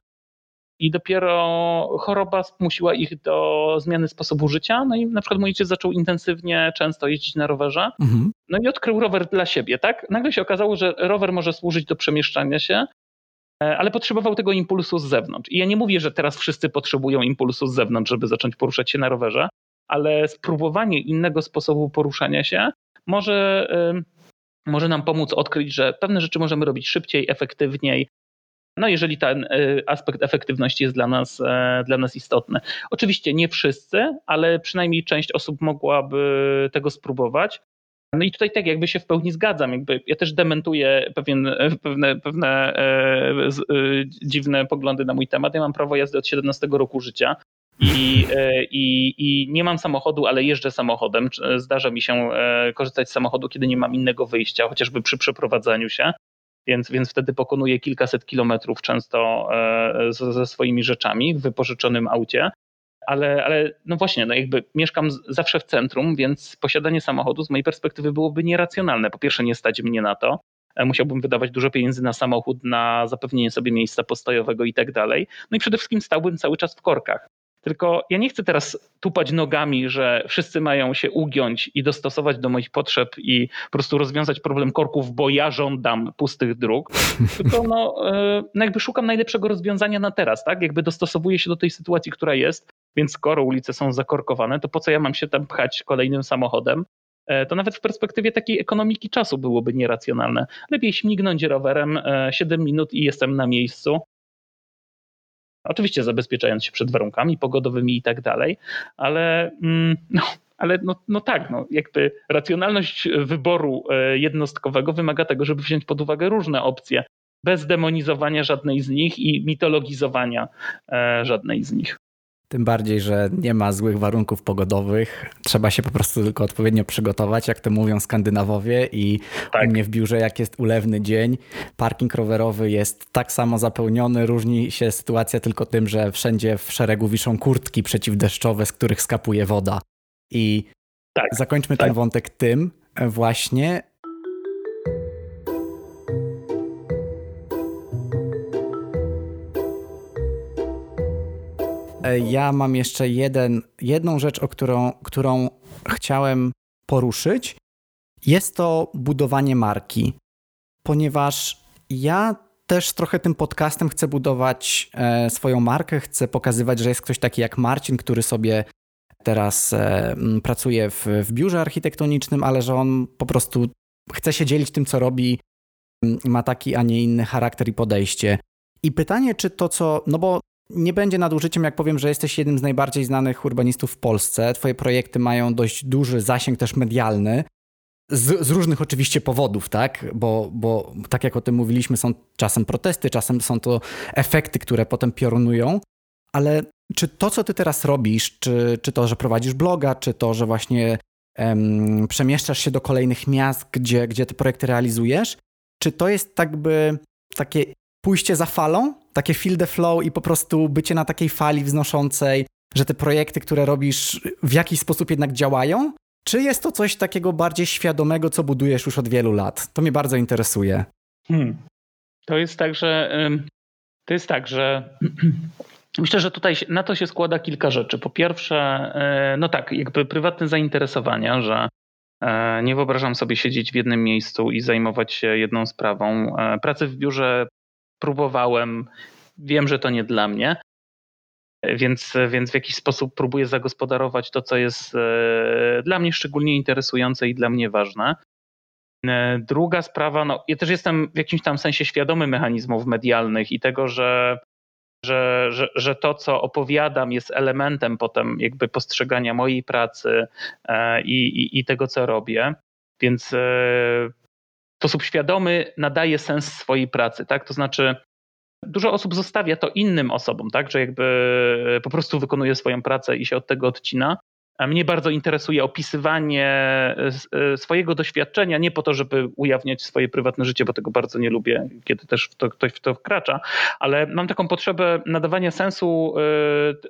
i dopiero choroba zmusiła ich do zmiany sposobu życia. No i na przykład mój ojciec zaczął intensywnie, często jeździć na rowerze. Mhm. No i odkrył rower dla siebie, tak? Nagle się okazało, że rower może służyć do przemieszczania się, e, ale potrzebował tego impulsu z zewnątrz. I ja nie mówię, że teraz wszyscy potrzebują impulsu z zewnątrz, żeby zacząć poruszać się na rowerze, ale spróbowanie innego sposobu poruszania się może może nam pomóc odkryć, że pewne rzeczy możemy robić szybciej, efektywniej. No, jeżeli ten y, aspekt efektywności jest dla nas, e, dla nas istotny. Oczywiście nie wszyscy, ale przynajmniej część osób mogłaby tego spróbować. No i tutaj tak jakby się w pełni zgadzam. Jakby ja też dementuję pewien, pewne, pewne e, e, dziwne poglądy na mój temat. Ja mam prawo jazdy od 17 roku życia. I, e, i, I nie mam samochodu, ale jeżdżę samochodem. Zdarza mi się e, korzystać z samochodu, kiedy nie mam innego wyjścia, chociażby przy przeprowadzaniu się. Więc, więc wtedy pokonuję kilkaset kilometrów często ze swoimi rzeczami w wypożyczonym aucie ale, ale no właśnie, no jakby mieszkam zawsze w centrum, więc posiadanie samochodu z mojej perspektywy byłoby nieracjonalne. Po pierwsze, nie stać mnie na to. E, musiałbym wydawać dużo pieniędzy na samochód, na zapewnienie sobie miejsca postojowego i tak dalej. No i przede wszystkim stałbym cały czas w korkach. Tylko ja nie chcę teraz tupać nogami, że wszyscy mają się ugiąć i dostosować do moich potrzeb i po prostu rozwiązać problem korków, bo ja żądam pustych dróg. Tylko no, e, no jakby szukam najlepszego rozwiązania na teraz, tak? Jakby dostosowuję się do tej sytuacji, która jest więc skoro ulice są zakorkowane, to po co ja mam się tam pchać kolejnym samochodem? E, to nawet w perspektywie takiej ekonomiki czasu byłoby nieracjonalne. Lepiej śmignąć rowerem 7 e, minut i jestem na miejscu. Oczywiście zabezpieczając się przed warunkami pogodowymi i tak dalej, ale, mm, no, ale no, no tak, no, jakby racjonalność wyboru e, jednostkowego wymaga tego, żeby wziąć pod uwagę różne opcje, bez demonizowania żadnej z nich i mitologizowania żadnej z nich. Tym bardziej, że nie ma złych warunków pogodowych. Trzeba się po prostu tylko odpowiednio przygotować, jak to mówią Skandynawowie. I tak. u mnie w biurze, jak jest ulewny dzień, parking rowerowy jest tak samo zapełniony. Różni się sytuacja tylko tym, że wszędzie w szeregu wiszą kurtki przeciwdeszczowe, z których skapuje woda. I tak. zakończmy tak. ten wątek tym właśnie, ja mam jeszcze jeden, jedną rzecz, o którą, którą chciałem poruszyć. Jest to budowanie marki, ponieważ ja też trochę tym podcastem chcę budować e, swoją markę, chcę pokazywać, że jest ktoś taki jak Marcin, który sobie teraz e, pracuje w, w biurze architektonicznym, ale że on po prostu chce się dzielić tym, co robi, ma taki, a nie inny charakter i podejście. I pytanie, czy to, co. No bo nie będzie nadużyciem, jak powiem, że jesteś jednym z najbardziej znanych urbanistów w Polsce. Twoje projekty mają dość duży zasięg też medialny. Z, z, różnych oczywiście powodów, tak? Bo, bo tak jak o tym mówiliśmy, są czasem protesty, czasem są to efekty, które potem piorunują. Ale czy to, co ty teraz robisz, czy, czy to, że prowadzisz bloga, czy to, że właśnie um, przemieszczasz się do kolejnych miast, gdzie, gdzie te projekty realizujesz, czy to jest tak by takie pójście za falą, takie feel the flow i po prostu bycie na takiej fali wznoszącej, że te projekty, które robisz, w jakiś sposób jednak działają? Czy jest to coś takiego bardziej świadomego, co budujesz już od wielu lat? To mnie bardzo interesuje. Hmm. To jest tak, że to jest tak, że myślę, że tutaj na to się składa kilka rzeczy. Po pierwsze, e, no tak, jakby prywatne zainteresowania, że e, nie wyobrażam sobie siedzieć w jednym miejscu i zajmować się jedną sprawą. E, pracy w biurze próbowałem, wiem, że to nie dla mnie. Więc, więc w jakiś sposób próbuję zagospodarować to, co jest e, dla mnie szczególnie interesujące i dla mnie ważne. E, druga sprawa, no ja też jestem w jakimś tam sensie świadomy mechanizmów medialnych i tego, że, że, że, że to, co opowiadam, jest elementem potem jakby postrzegania mojej pracy e, i, i, i tego, co robię. Więc sposób świadomy nadaje sens swojej pracy, tak? To znaczy, dużo osób zostawia to innym osobom, tak? Że jakby po prostu wykonuje swoją pracę i się od tego odcina. A mnie bardzo interesuje opisywanie e, swojego doświadczenia, nie po to, żeby ujawniać swoje prywatne życie, bo tego bardzo nie lubię, kiedy też to, ktoś w to wkracza, ale mam taką potrzebę nadawania sensu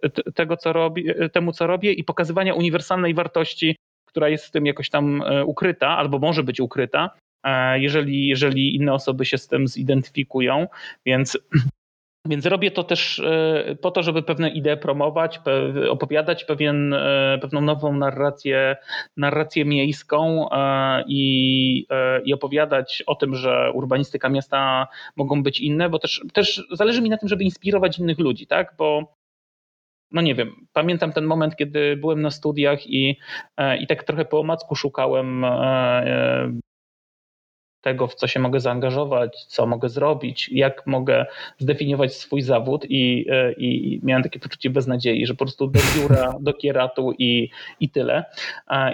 e, tego, co robię, temu, co robię i pokazywania uniwersalnej wartości, która jest w tym jakoś tam e, ukryta albo może być ukryta E, jeżeli, jeżeli inne osoby się z tym zidentyfikują. Więc więc robię to też e, po to, żeby pewne idee promować, opowiadać pewien, e, pewną nową narrację, narrację miejską i, i opowiadać o tym, że urbanistyka miasta mogą być inne, bo też, też zależy mi na tym, żeby inspirować innych ludzi, tak? Bo no nie wiem, pamiętam ten moment, kiedy byłem na studiach i, i tak trochę po omacku szukałem tego, w co się mogę zaangażować, co mogę zrobić, jak mogę zdefiniować swój zawód i, e, i miałem takie poczucie beznadziei, że po prostu do biura, do kieratu i, i tyle.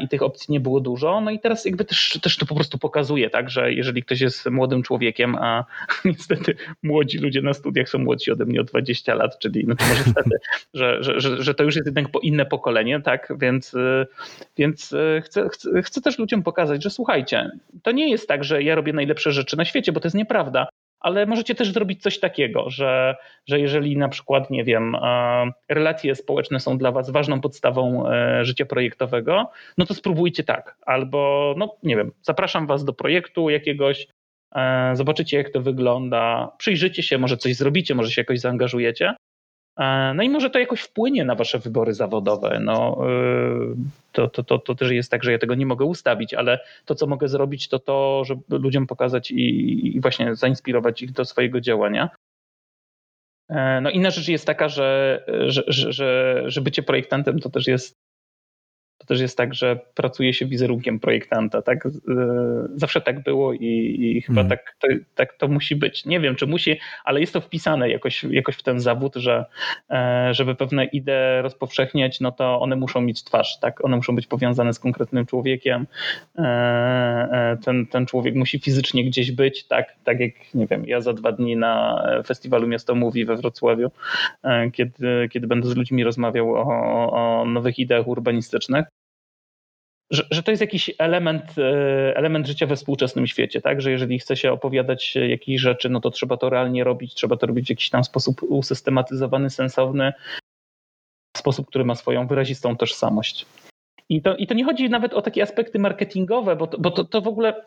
I tych opcji nie było dużo. No i teraz jakby też, też to po prostu pokazuje, tak, że jeżeli ktoś jest młodym człowiekiem, a niestety młodzi ludzie na studiach są młodsi ode mnie o 20 lat, czyli no może niestety, że, że, że, że to już jest jednak inne pokolenie, tak, więc, e, więc chcę, chcę, chcę też ludziom pokazać, że słuchajcie, to nie jest tak, że ja robię najlepsze rzeczy na świecie, bo to jest nieprawda. Ale możecie też zrobić coś takiego, że, że jeżeli na przykład, nie wiem, e, relacje społeczne są dla Was ważną podstawą e, życia projektowego, no to spróbujcie tak. Albo, no nie wiem, zapraszam Was do projektu jakiegoś, e, zobaczycie jak to wygląda, przyjrzycie się, może coś zrobicie, może się jakoś zaangażujecie. E, no i może to jakoś wpłynie na wasze wybory zawodowe. No, e, to, to, to, to też jest tak, że ja tego nie mogę ustawić, ale to, co mogę zrobić, to to, żeby ludziom pokazać i, i właśnie zainspirować ich do swojego działania. E, no inna rzecz jest taka, że, że, że, że bycie projektantem to też jest też jest tak, że pracuje się wizerunkiem projektanta. Tak? E, zawsze tak było i, i chyba mm. tak, to, tak to musi być. Nie wiem, czy musi, ale jest to wpisane jakoś, jakoś w ten zawód, że e, żeby pewne idee rozpowszechniać, no to one muszą mieć twarz, tak? One muszą być powiązane z konkretnym człowiekiem. E, ten, ten człowiek musi fizycznie gdzieś być, tak? Tak jak, nie wiem, ja za dwa dni na festiwalu Miasto Mówi we Wrocławiu, kiedy, kiedy będę z ludźmi rozmawiał o, o nowych ideach urbanistycznych, że, że to jest jakiś element, e, element życia we współczesnym świecie, tak? Że jeżeli chce się opowiadać jakieś rzeczy, no to trzeba to realnie robić, trzeba to robić w jakiś tam sposób usystematyzowany, sensowny, w sposób, który ma swoją wyrazistą tożsamość. I to, I to nie chodzi nawet o takie aspekty marketingowe, bo, to, bo to, to w ogóle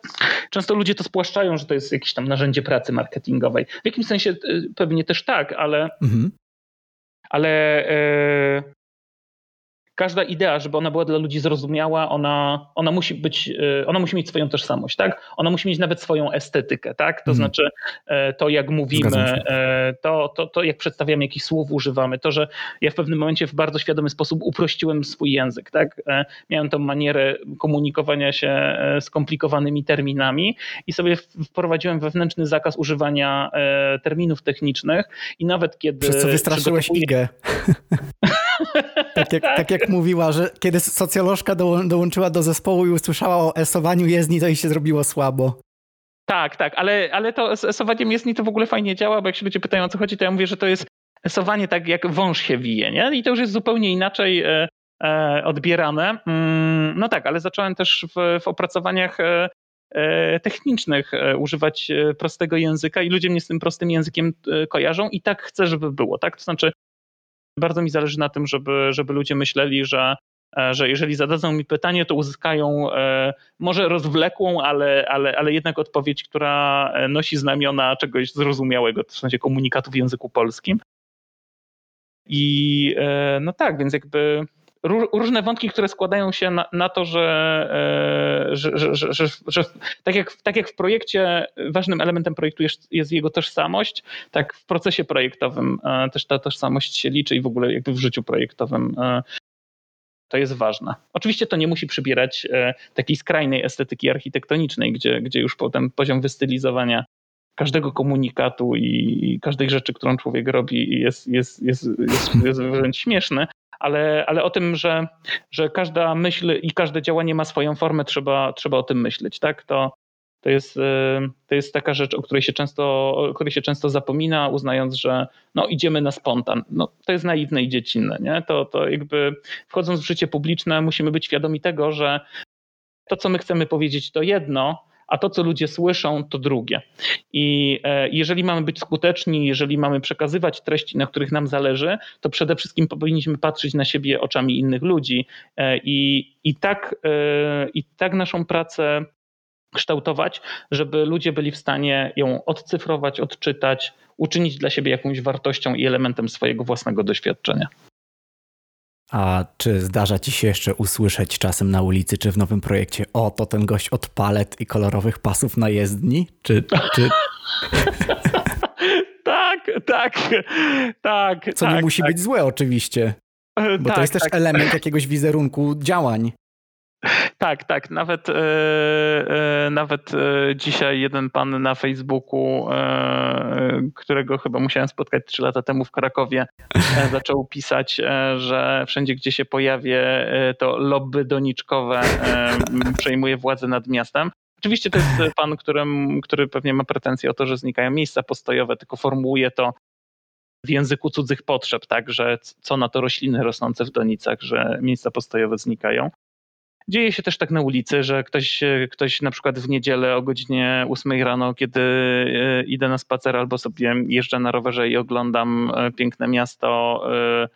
często ludzie to spłaszczają, że to jest jakieś tam narzędzie pracy marketingowej. W jakimś sensie e, pewnie też tak, ale, mhm. ale e, każda idea, żeby ona była dla ludzi zrozumiała, ona, ona musi być, e, ona musi mieć swoją tożsamość, tak? Ona musi mieć nawet swoją estetykę, tak? To mm. znaczy e, to, jak mówimy, e, to, to, to, jak przedstawiamy, jakich słów używamy, to, że ja w pewnym momencie w bardzo świadomy sposób uprościłem swój język, tak? Miałem tą manierę komunikowania się skomplikowanymi terminami i sobie wprowadziłem wewnętrzny zakaz używania terminów technicznych i nawet kiedy... Przez co wystraszyłeś Igę. tak, jak, tak. tak jak mówiła, że kiedy socjolożka dołączyła do zespołu i usłyszała o esowaniu jezdni, to jej się zrobiło słabo. Tak, tak, ale, ale to esowaniem jezdni to w ogóle fajnie działa, bo jak się ludzie pytają o co chodzi, to ja mówię, że to jest esowanie tak jak wąż się wije, nie? I to już jest zupełnie inaczej e, e, odbierane. Mm, no tak, ale zacząłem też w, w opracowaniach e, e technicznych e, używać e, prostego języka i ludzie mnie z tym prostym językiem kojarzą i tak chcę, żeby było, tak? To znaczy bardzo mi zależy na tym, żeby, żeby ludzie myśleli, że, e, że jeżeli zadadzą mi pytanie, to uzyskają e, może rozwlekłą, ale, ale, ale jednak odpowiedź, która e, nosi znamiona czegoś zrozumiałego, w sensie komunikatu w języku polskim. I no tak, więc jakby różne wątki, które składają się na, na to, że, że, że, że, że, tak, jak, tak jak w projekcie ważnym elementem projektu jest, jest jego tożsamość, tak w procesie projektowym też ta tożsamość się liczy i w ogóle jakby w życiu projektowym to jest ważne. Oczywiście to nie musi przybierać takiej skrajnej estetyki architektonicznej, gdzie, gdzie już potem poziom wystylizowania każdego komunikatu i każdej rzeczy, którą człowiek robi jest, jest, jest, jest, jest wręcz śmieszny, ale, ale o tym, że, że każda myśl i każde działanie ma swoją formę, trzeba, trzeba o tym myśleć, tak? To, to jest, y, to jest taka rzecz, o której się często, o której się często zapomina, uznając, że no, idziemy na spontan. No, to jest naiwne i dziecinne. Nie? To, to jakby wchodząc w życie publiczne, musimy być świadomi tego, że to, co my chcemy powiedzieć, to jedno, a to, co ludzie słyszą, to drugie. I e, jeżeli mamy być skuteczni, jeżeli mamy przekazywać treści, na których nam zależy, to przede wszystkim powinniśmy patrzeć na siebie oczami innych ludzi e, i, i, tak, e, i tak naszą pracę kształtować, żeby ludzie byli w stanie ją odcyfrować, odczytać, uczynić dla siebie jakąś wartością i elementem swojego własnego doświadczenia. A czy zdarza ci się jeszcze usłyszeć czasem na ulicy, czy w nowym projekcie, o, to ten gość od palet i kolorowych pasów na jezdni? Czy... czy... tak, tak, tak. Co tak, nie musi tak. być złe oczywiście, bo tak, to jest też tak. element jakiegoś wizerunku działań. Tak, tak. Nawet, e, e, nawet e, dzisiaj jeden pan na Facebooku, którego chyba musiałem spotkać trzy lata temu w Krakowie, zaczął pisać, że wszędzie, gdzie się pojawię, to lobby doniczkowe przejmuje władzę nad miastem. Oczywiście to jest pan, którym, który pewnie ma pretensje o to, że znikają miejsca postojowe, tylko formułuje to w języku cudzych potrzeb, tak, że co na to rośliny rosnące w donicach, że miejsca postojowe znikają. Dzieje się też tak na ulicy, że ktoś, ktoś na przykład w niedzielę o godzinie 8 rano, kiedy e, idę na spacer albo sobie jeżdżę na rowerze i oglądam e, piękne miasto, e,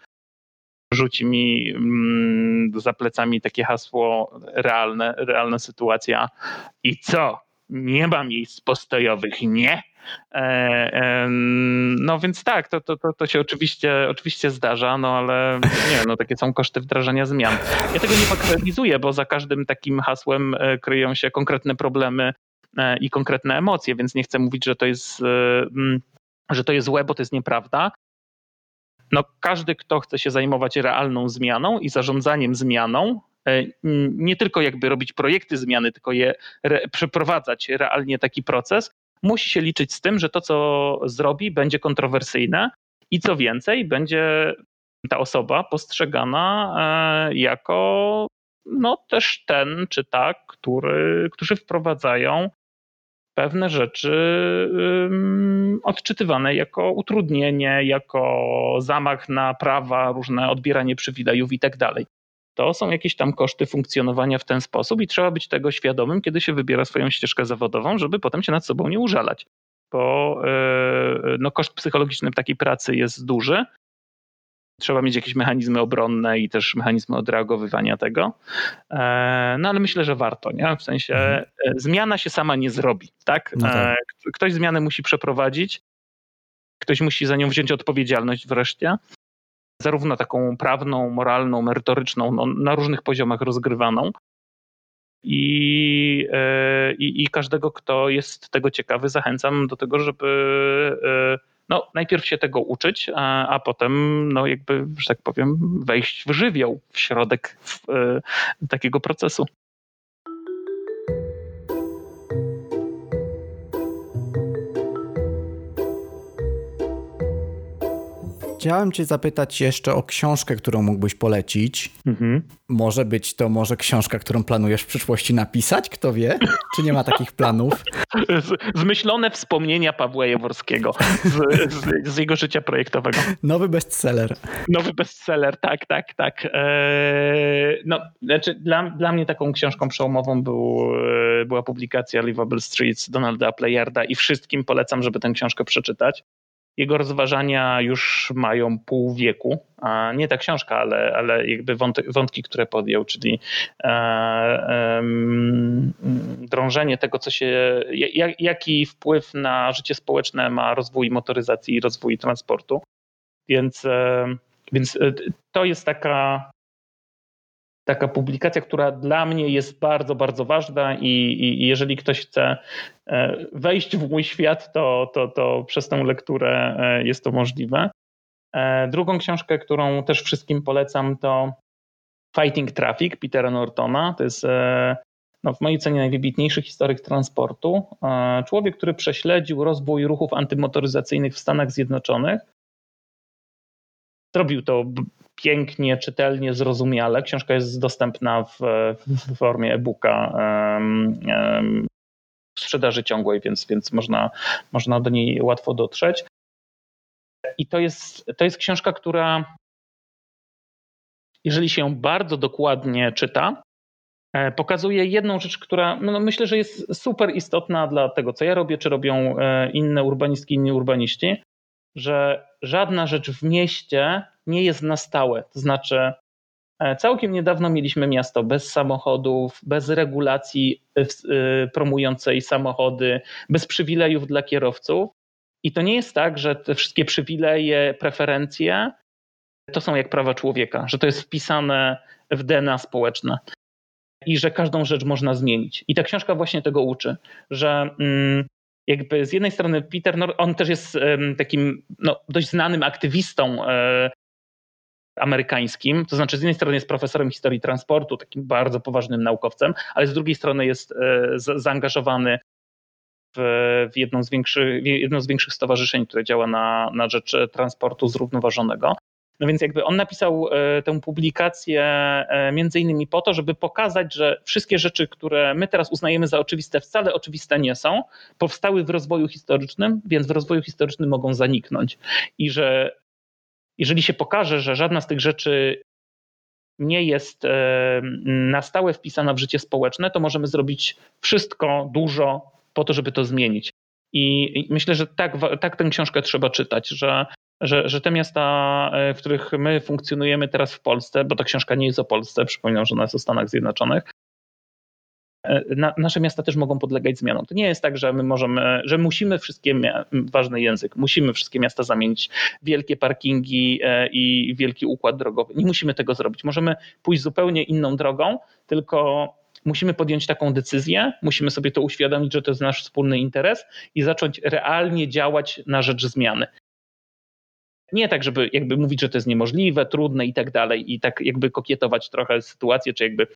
rzuci mi mm, za plecami takie hasło realne, realna sytuacja. I co? Nie ma miejsc postojowych, nie? E, no więc tak, to, to, to, to się oczywiście, oczywiście zdarza, no ale nie no takie są koszty wdrażania zmian. Ja tego nie bagatelizuję, bo za każdym takim hasłem e, kryją się konkretne problemy e, i konkretne emocje, więc nie chcę mówić, że to jest, że to jest złe, bo to jest nieprawda. No, każdy, kto chce się zajmować realną zmianą i zarządzaniem zmianą, nie tylko jakby robić projekty zmiany, tylko je przeprowadzać realnie taki proces, musi się liczyć z tym, że to, co zrobi, będzie kontrowersyjne i co więcej, będzie ta osoba postrzegana e, jako no też ten czy ta, który, którzy wprowadzają pewne rzeczy odczytywane jako utrudnienie, jako zamach na prawa, różne odbieranie przywilejów i tak dalej to są jakieś tam koszty funkcjonowania w ten sposób i trzeba być tego świadomym, kiedy się wybiera swoją ścieżkę zawodową, żeby potem się nad sobą nie użalać. Bo e, no, koszt psychologiczny takiej pracy jest duży. Trzeba mieć jakieś mechanizmy obronne i też mechanizmy odreagowywania tego. E, no ale myślę, że warto, nie? W sensie mhm. E, zmiana się sama nie zrobi, tak? No tak. Ktoś zmianę musi przeprowadzić, ktoś musi za nią wziąć odpowiedzialność wreszcie zarówno taką prawną, moralną, merytoryczną, no, na różnych poziomach rozgrywaną. I, e, i, I, każdego, kto jest tego ciekawy, zachęcam do tego, żeby e, no, najpierw się tego uczyć, a, a potem, no, jakby, że tak powiem, wejść w żywioł, w środek w, e, takiego procesu. Chciałem Cię zapytać jeszcze o książkę, którą mógłbyś polecić. Mhm. Może być to może książka, którą planujesz w przyszłości napisać? Kto wie? Czy nie ma takich planów? Zmyślone wspomnienia Pawła Jaworskiego z, z, z, jego życia projektowego. Nowy bestseller. Nowy bestseller, tak, tak, tak. Eee, no, znaczy dla, dla mnie taką książką przełomową był, e, była publikacja Livable Streets Donalda Playarda i wszystkim polecam, żeby tę książkę przeczytać. Jego rozważania już mają pół wieku. Nie ta książka, ale, ale jakby wątki, które podjął, czyli e, drążenie tego, co się, jak, jaki wpływ na życie społeczne ma rozwój motoryzacji i rozwój transportu. Więc, e, więc e, to jest taka taka publikacja, która dla mnie jest bardzo, bardzo ważna i, i, jeżeli ktoś chce e, wejść w mój świat, to, to, to przez tę lekturę e, jest to możliwe. E, drugą książkę, którą też wszystkim polecam, to Fighting Traffic Petera Nortona. To jest no, w mojej ocenie najwybitniejszy historyk transportu. Człowiek, który prześledził rozwój ruchów antymotoryzacyjnych w Stanach Zjednoczonych. Zrobił to pięknie, czytelnie, zrozumiale. Książka jest dostępna w, w formie e-booka w sprzedaży ciągłej, więc, więc można, można do niej łatwo dotrzeć. I to jest, to jest książka, która, jeżeli się bardzo dokładnie czyta, e, pokazuje jedną rzecz, która no, myślę, że jest super istotna dla tego, co ja robię, czy robią e, inne urbanistki, inni urbaniści, że żadna rzecz w mieście nie jest na stałe. To znaczy, e, całkiem niedawno mieliśmy miasto bez samochodów, bez regulacji e, e, promującej samochody, bez przywilejów dla kierowców. I to nie jest tak, że te wszystkie przywileje, preferencje to są jak prawa człowieka, że to jest wpisane w DNA społeczne i że każdą rzecz można zmienić. I ta książka właśnie tego uczy, że mm, jakby z jednej strony Peter, on też jest takim no, dość znanym aktywistą amerykańskim. To znaczy, z jednej strony jest profesorem historii transportu, takim bardzo poważnym naukowcem, ale z drugiej strony jest zaangażowany w, jedną, z większych, jedno z większych stowarzyszeń, które działa na, na rzecz transportu zrównoważonego. No więc jakby on napisał e, tę publikację e, między innymi po to, żeby pokazać, że wszystkie rzeczy, które my teraz uznajemy za oczywiste, wcale oczywiste nie są, powstały w rozwoju historycznym, więc w rozwoju historycznym mogą zaniknąć. I że jeżeli się pokaże, że żadna z tych rzeczy nie jest e, na stałe wpisana w życie społeczne, to możemy zrobić wszystko, dużo po to, żeby to zmienić. I myślę, że tak, tak tę książkę trzeba czytać, że że, że te miasta, e, w których my funkcjonujemy teraz w Polsce, bo ta książka nie jest o Polsce, przypominam, że ona jest o Stanach Zjednoczonych, e, na, nasze miasta też mogą podlegać zmianom. To nie jest tak, że my możemy, że musimy wszystkie, ważny język, musimy wszystkie miasta zamienić wielkie parkingi e, i wielki układ drogowy. Nie musimy tego zrobić. Możemy pójść zupełnie inną drogą, tylko musimy podjąć taką decyzję, musimy sobie to uświadomić, że to jest nasz wspólny interes i zacząć realnie działać na rzecz zmiany. Nie tak, żeby jakby mówić, że to jest niemożliwe, trudne i tak dalej, i tak jakby kokietować trochę sytuację, czy jakby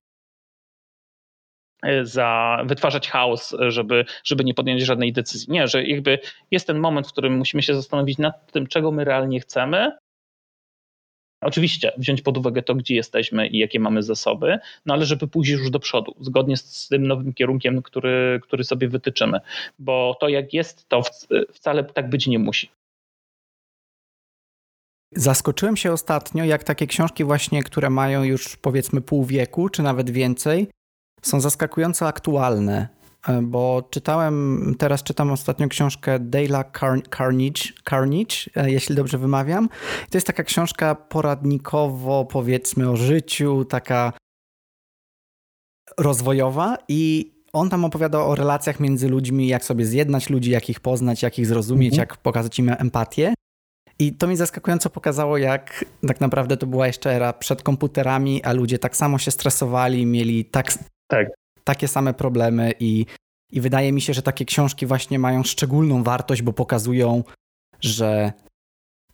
e, za, wytwarzać chaos, żeby, żeby nie podjąć żadnej decyzji. Nie, że jakby jest ten moment, w którym musimy się zastanowić nad tym, czego my realnie chcemy. Oczywiście wziąć pod uwagę to, gdzie jesteśmy i jakie mamy zasoby, no ale żeby pójść już do przodu, zgodnie z tym nowym kierunkiem, który, który sobie wytyczymy. Bo to jak jest, to wcale tak być nie musi. Zaskoczyłem się ostatnio, jak takie książki właśnie, które mają już powiedzmy pół wieku, czy nawet więcej, są zaskakująco aktualne. E, bo czytałem, teraz czytam ostatnio książkę Dale Carnage, Carnage, e, jeśli dobrze wymawiam. To jest taka książka poradnikowo, powiedzmy, o życiu, taka rozwojowa i on tam opowiada o relacjach między ludźmi, jak sobie zjednać ludzi, jak ich poznać, jak ich zrozumieć, mhm. jak pokazać im empatię. I to mi zaskakująco pokazało, jak tak naprawdę to była jeszcze era przed komputerami, a ludzie tak samo się stresowali, mieli tak, tak. takie same problemy i, i wydaje mi się, że takie książki właśnie mają szczególną wartość, bo pokazują, że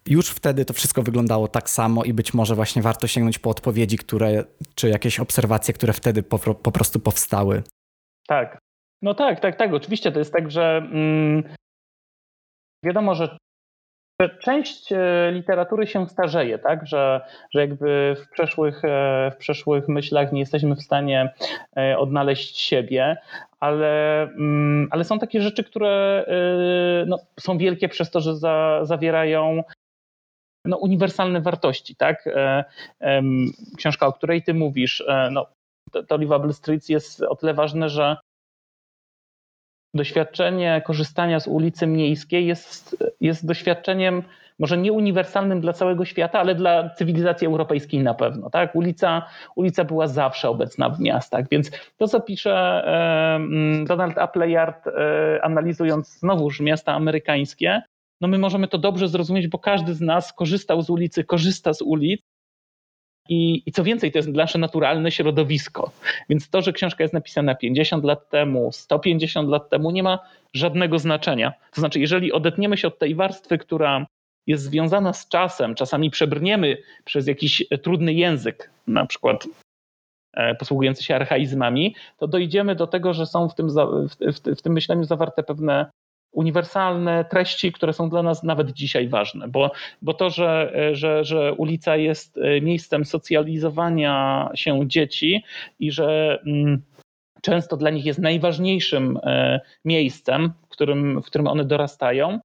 już wtedy to wszystko wyglądało tak samo i być może właśnie warto sięgnąć po odpowiedzi, które, czy jakieś obserwacje, które wtedy po, po prostu powstały. Tak. No tak, tak, tak. Oczywiście to jest tak, że mm, wiadomo, że Część e, literatury się starzeje, tak? że, że jakby w przeszłych, e, w przeszłych myślach nie jesteśmy w stanie e, odnaleźć siebie, ale, mm, ale są takie rzeczy, które no, są wielkie przez to, że za, zawierają no, uniwersalne wartości. Tak? Książka, o której ty mówisz, no, to Livable Streets jest o tyle ważne, że doświadczenie korzystania z ulicy miejskiej jest, jest doświadczeniem może nie uniwersalnym dla całego świata, ale dla cywilizacji europejskiej na pewno. Tak? Ulica, ulica była zawsze obecna w miastach, więc to, co pisze Donald Appleyard, e, analizując znowuż miasta amerykańskie, no my możemy to dobrze zrozumieć, bo każdy z nas korzystał z ulicy, korzysta z ulic i, I, co więcej, to jest nasze naturalne środowisko. Więc to, że książka jest napisana 50 lat temu, 150 lat temu, nie ma żadnego znaczenia. To znaczy, jeżeli odetniemy się od tej warstwy, która jest związana z czasem, czasami przebrniemy przez jakiś trudny język, na przykład e, posługujący się archaizmami, to dojdziemy do tego, że są w tym, w, w, w tym myśleniu zawarte pewne uniwersalne treści, które są dla nas nawet dzisiaj ważne, bo, bo to, że, że, że ulica jest e, miejscem socjalizowania się dzieci i że mm, często dla nich jest najważniejszym e, miejscem, w którym, w którym one dorastają,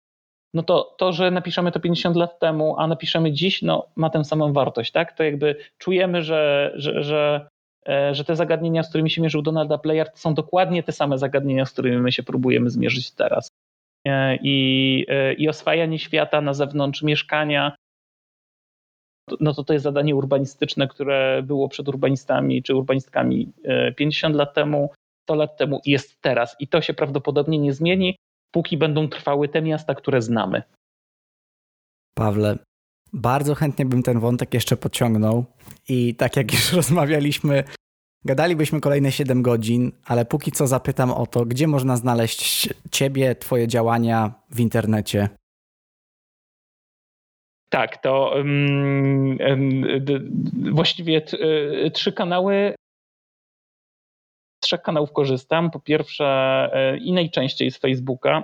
no to to, że napiszemy to 50 lat temu, a napiszemy dziś, no ma tę samą wartość, tak? To jakby czujemy, że, że, że, e, że te zagadnienia, z którymi się mierzył Donald Playard, są dokładnie te same zagadnienia, z którymi my się próbujemy zmierzyć teraz. E, i, e, i oswajanie świata na zewnątrz mieszkania, no to to jest zadanie urbanistyczne, które było przed urbanistami czy urbanistkami 50 e, lat temu, 100 lat temu i jest teraz. I to się prawdopodobnie nie zmieni, póki będą trwały te miasta, które znamy. Pawle, bardzo chętnie bym ten wątek jeszcze pociągnął i tak jak już rozmawialiśmy Gadalibyśmy kolejne 7 godzin, ale póki co zapytam o to, gdzie można znaleźć Ciebie, Twoje działania w internecie? Tak, to um, właściwie trzy kanały trzech kanałów korzystam. Po pierwsze e, i najczęściej z Facebooka.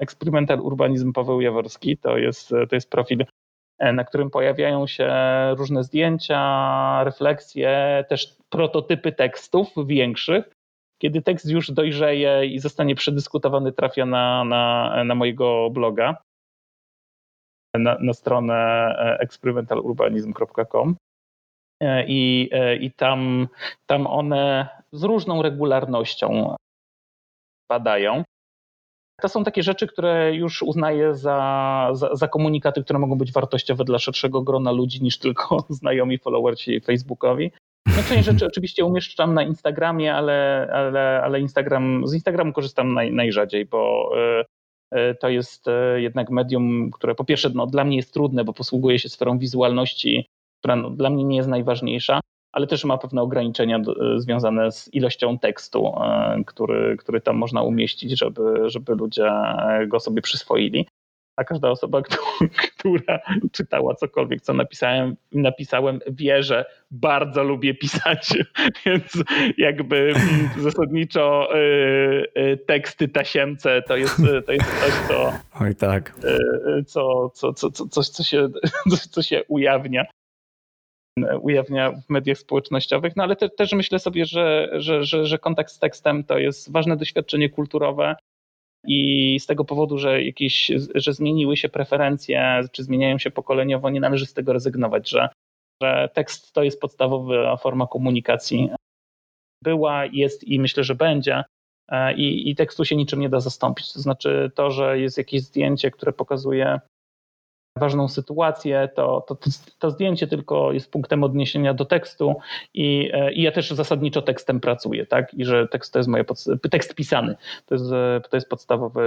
Experimental Urbanizm Paweł Jaworski to jest, to jest profil, na którym pojawiają się różne zdjęcia, refleksje, też prototypy tekstów większych. Kiedy tekst już dojrzeje i zostanie przedyskutowany, trafia na, na, na mojego bloga, na, na stronę e, experimentalurbanism.com. I, i tam, tam one z różną regularnością badają. To są takie rzeczy, które już uznaję za, za, za, komunikaty, które mogą być wartościowe dla szerszego grona ludzi niż tylko znajomi followersi Facebookowi. No, część rzeczy oczywiście umieszczam na Instagramie, ale, ale, ale Instagram, z Instagramu korzystam naj, najrzadziej, bo y, y, to jest y, jednak medium, które po pierwsze no, dla mnie jest trudne, bo posługuje się sferą wizualności, która no, dla mnie nie jest najważniejsza, ale też ma pewne ograniczenia e, związane z ilością tekstu, e, który, który tam można umieścić, żeby, żeby ludzie go sobie przyswoili. A każda osoba, która czytała cokolwiek, co napisałem, napisałem, wie, że bardzo lubię pisać, więc jakby zasadniczo e, teksty tasiemce to jest, to jest coś, co, Oj, tak. co, co, co, co, coś, co, się, co się ujawnia ujawnia w mediach społecznościowych, no ale te, też myślę sobie, że, że, że, że kontakt z tekstem to jest ważne doświadczenie kulturowe i z tego powodu, że jakieś, że zmieniły się preferencje, czy zmieniają się pokoleniowo, nie należy z tego rezygnować, że, że tekst to jest podstawowa forma komunikacji. Była, jest i myślę, że będzie. I, I tekstu się niczym nie da zastąpić. To znaczy to, że jest jakieś zdjęcie, które pokazuje ważną sytuację, to, to, to, zdjęcie tylko jest punktem odniesienia do tekstu i, e, i ja też zasadniczo tekstem pracuję, tak? I że tekst to jest moje tekst pisany. To jest, to jest podstawowy,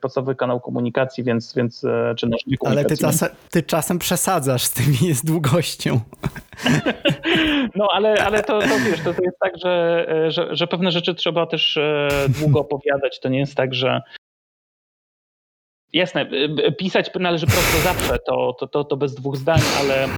podstawowy kanał komunikacji, więc, więc e, czy nasz Ale ty, czas, ty czasem przesadzasz z tymi z długością. No ale, ale to, to wiesz, to, to jest tak, że, e, że, że pewne rzeczy trzeba też długo opowiadać. To nie jest tak, że Jasne, y, y, pisać należy prosto zawsze, to, to, to, to bez dwóch zdań, ale,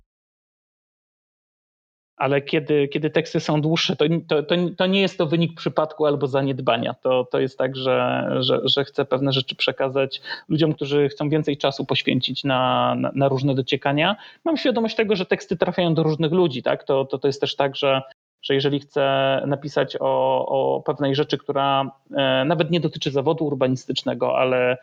ale kiedy, kiedy teksty są dłuższe, to, to, to, nie jest to wynik przypadku albo zaniedbania. To, to jest tak, że, że, że chcę pewne rzeczy przekazać ludziom, którzy chcą więcej czasu poświęcić na, na, na różne dociekania. Mam świadomość tego, że teksty trafiają do różnych ludzi. Tak? To, to, to jest też tak, że że jeżeli chcę napisać o, o pewnej rzeczy, która e, nawet nie dotyczy zawodu urbanistycznego, ale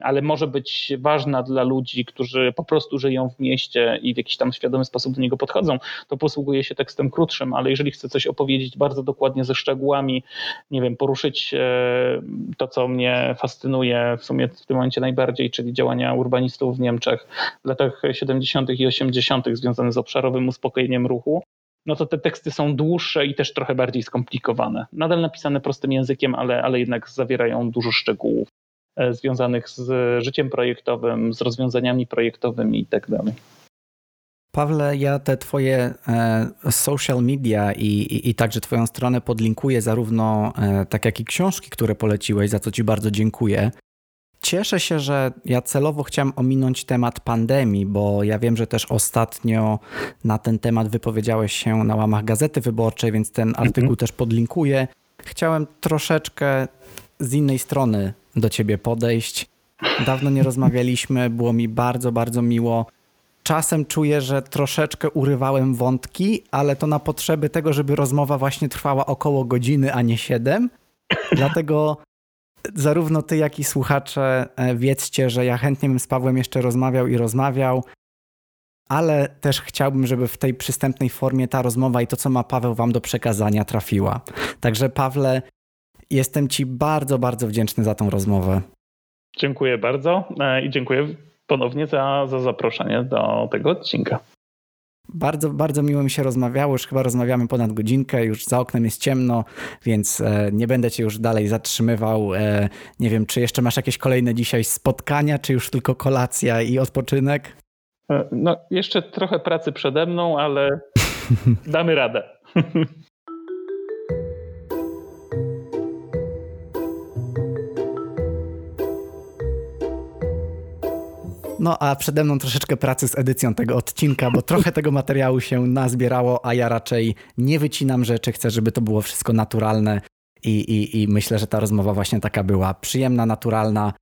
ale może być ważna dla ludzi, którzy po prostu żyją w mieście i w jakiś tam świadomy sposób do niego podchodzą, to posługuje się tekstem krótszym, ale jeżeli chcę coś opowiedzieć bardzo dokładnie ze szczegółami, nie wiem, poruszyć e, to, co mnie fascynuje w sumie w tym momencie najbardziej, czyli działania urbanistów w Niemczech w latach 70. i 80. związane z obszarowym uspokojeniem ruchu, no to te teksty są dłuższe i też trochę bardziej skomplikowane. Nadal napisane prostym językiem, ale, ale jednak zawierają dużo szczegółów. E, związanych z życiem projektowym, z rozwiązaniami projektowymi itd. Tak Pawle, ja te twoje e, social media i, i, i, także twoją stronę podlinkuję zarówno e, tak jak i książki, które poleciłeś, za co ci bardzo dziękuję. Cieszę się, że ja celowo chciałem ominąć temat pandemii, bo ja wiem, że też ostatnio na ten temat wypowiedziałeś się na łamach Gazety Wyborczej, więc ten artykuł mhm. też podlinkuję. Chciałem troszeczkę z innej strony do ciebie podejść. Dawno nie rozmawialiśmy, było mi bardzo, bardzo miło. Czasem czuję, że troszeczkę urywałem wątki, ale to na potrzeby tego, żeby rozmowa właśnie trwała około godziny, a nie siedem. Dlatego zarówno ty, jak i słuchacze e, wiedzcie, że ja chętnie bym z Pawłem jeszcze rozmawiał i rozmawiał, ale też chciałbym, żeby w tej przystępnej formie ta rozmowa i to, co ma Paweł wam do przekazania trafiła. Także Pawle, Jestem Ci bardzo, bardzo wdzięczny za tą rozmowę. Dziękuję bardzo e, i dziękuję ponownie za, za zaproszenie do tego odcinka. Bardzo, bardzo miło mi się rozmawiało. Już chyba rozmawiamy ponad godzinkę, już za oknem jest ciemno, więc e, nie będę cię już dalej zatrzymywał. E, nie wiem, czy jeszcze masz jakieś kolejne dzisiaj spotkania, czy już tylko kolacja i odpoczynek? No, jeszcze trochę pracy przede mną, ale damy radę. No a przede mną troszeczkę pracy z edycją tego odcinka, bo trochę tego materiału się nazbierało, a ja raczej nie wycinam rzeczy, chcę, żeby to było wszystko naturalne i, i, i myślę, że ta rozmowa właśnie taka była przyjemna, naturalna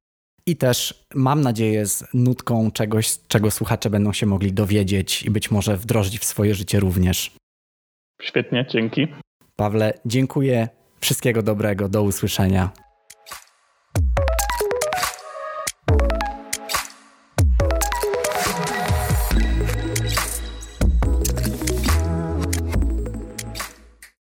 i też mam nadzieję z nutką czegoś, czego słuchacze będą się mogli dowiedzieć i być może wdrożyć w swoje życie również. Świetnie, dzięki. Pawle, dziękuję. Wszystkiego dobrego, do usłyszenia.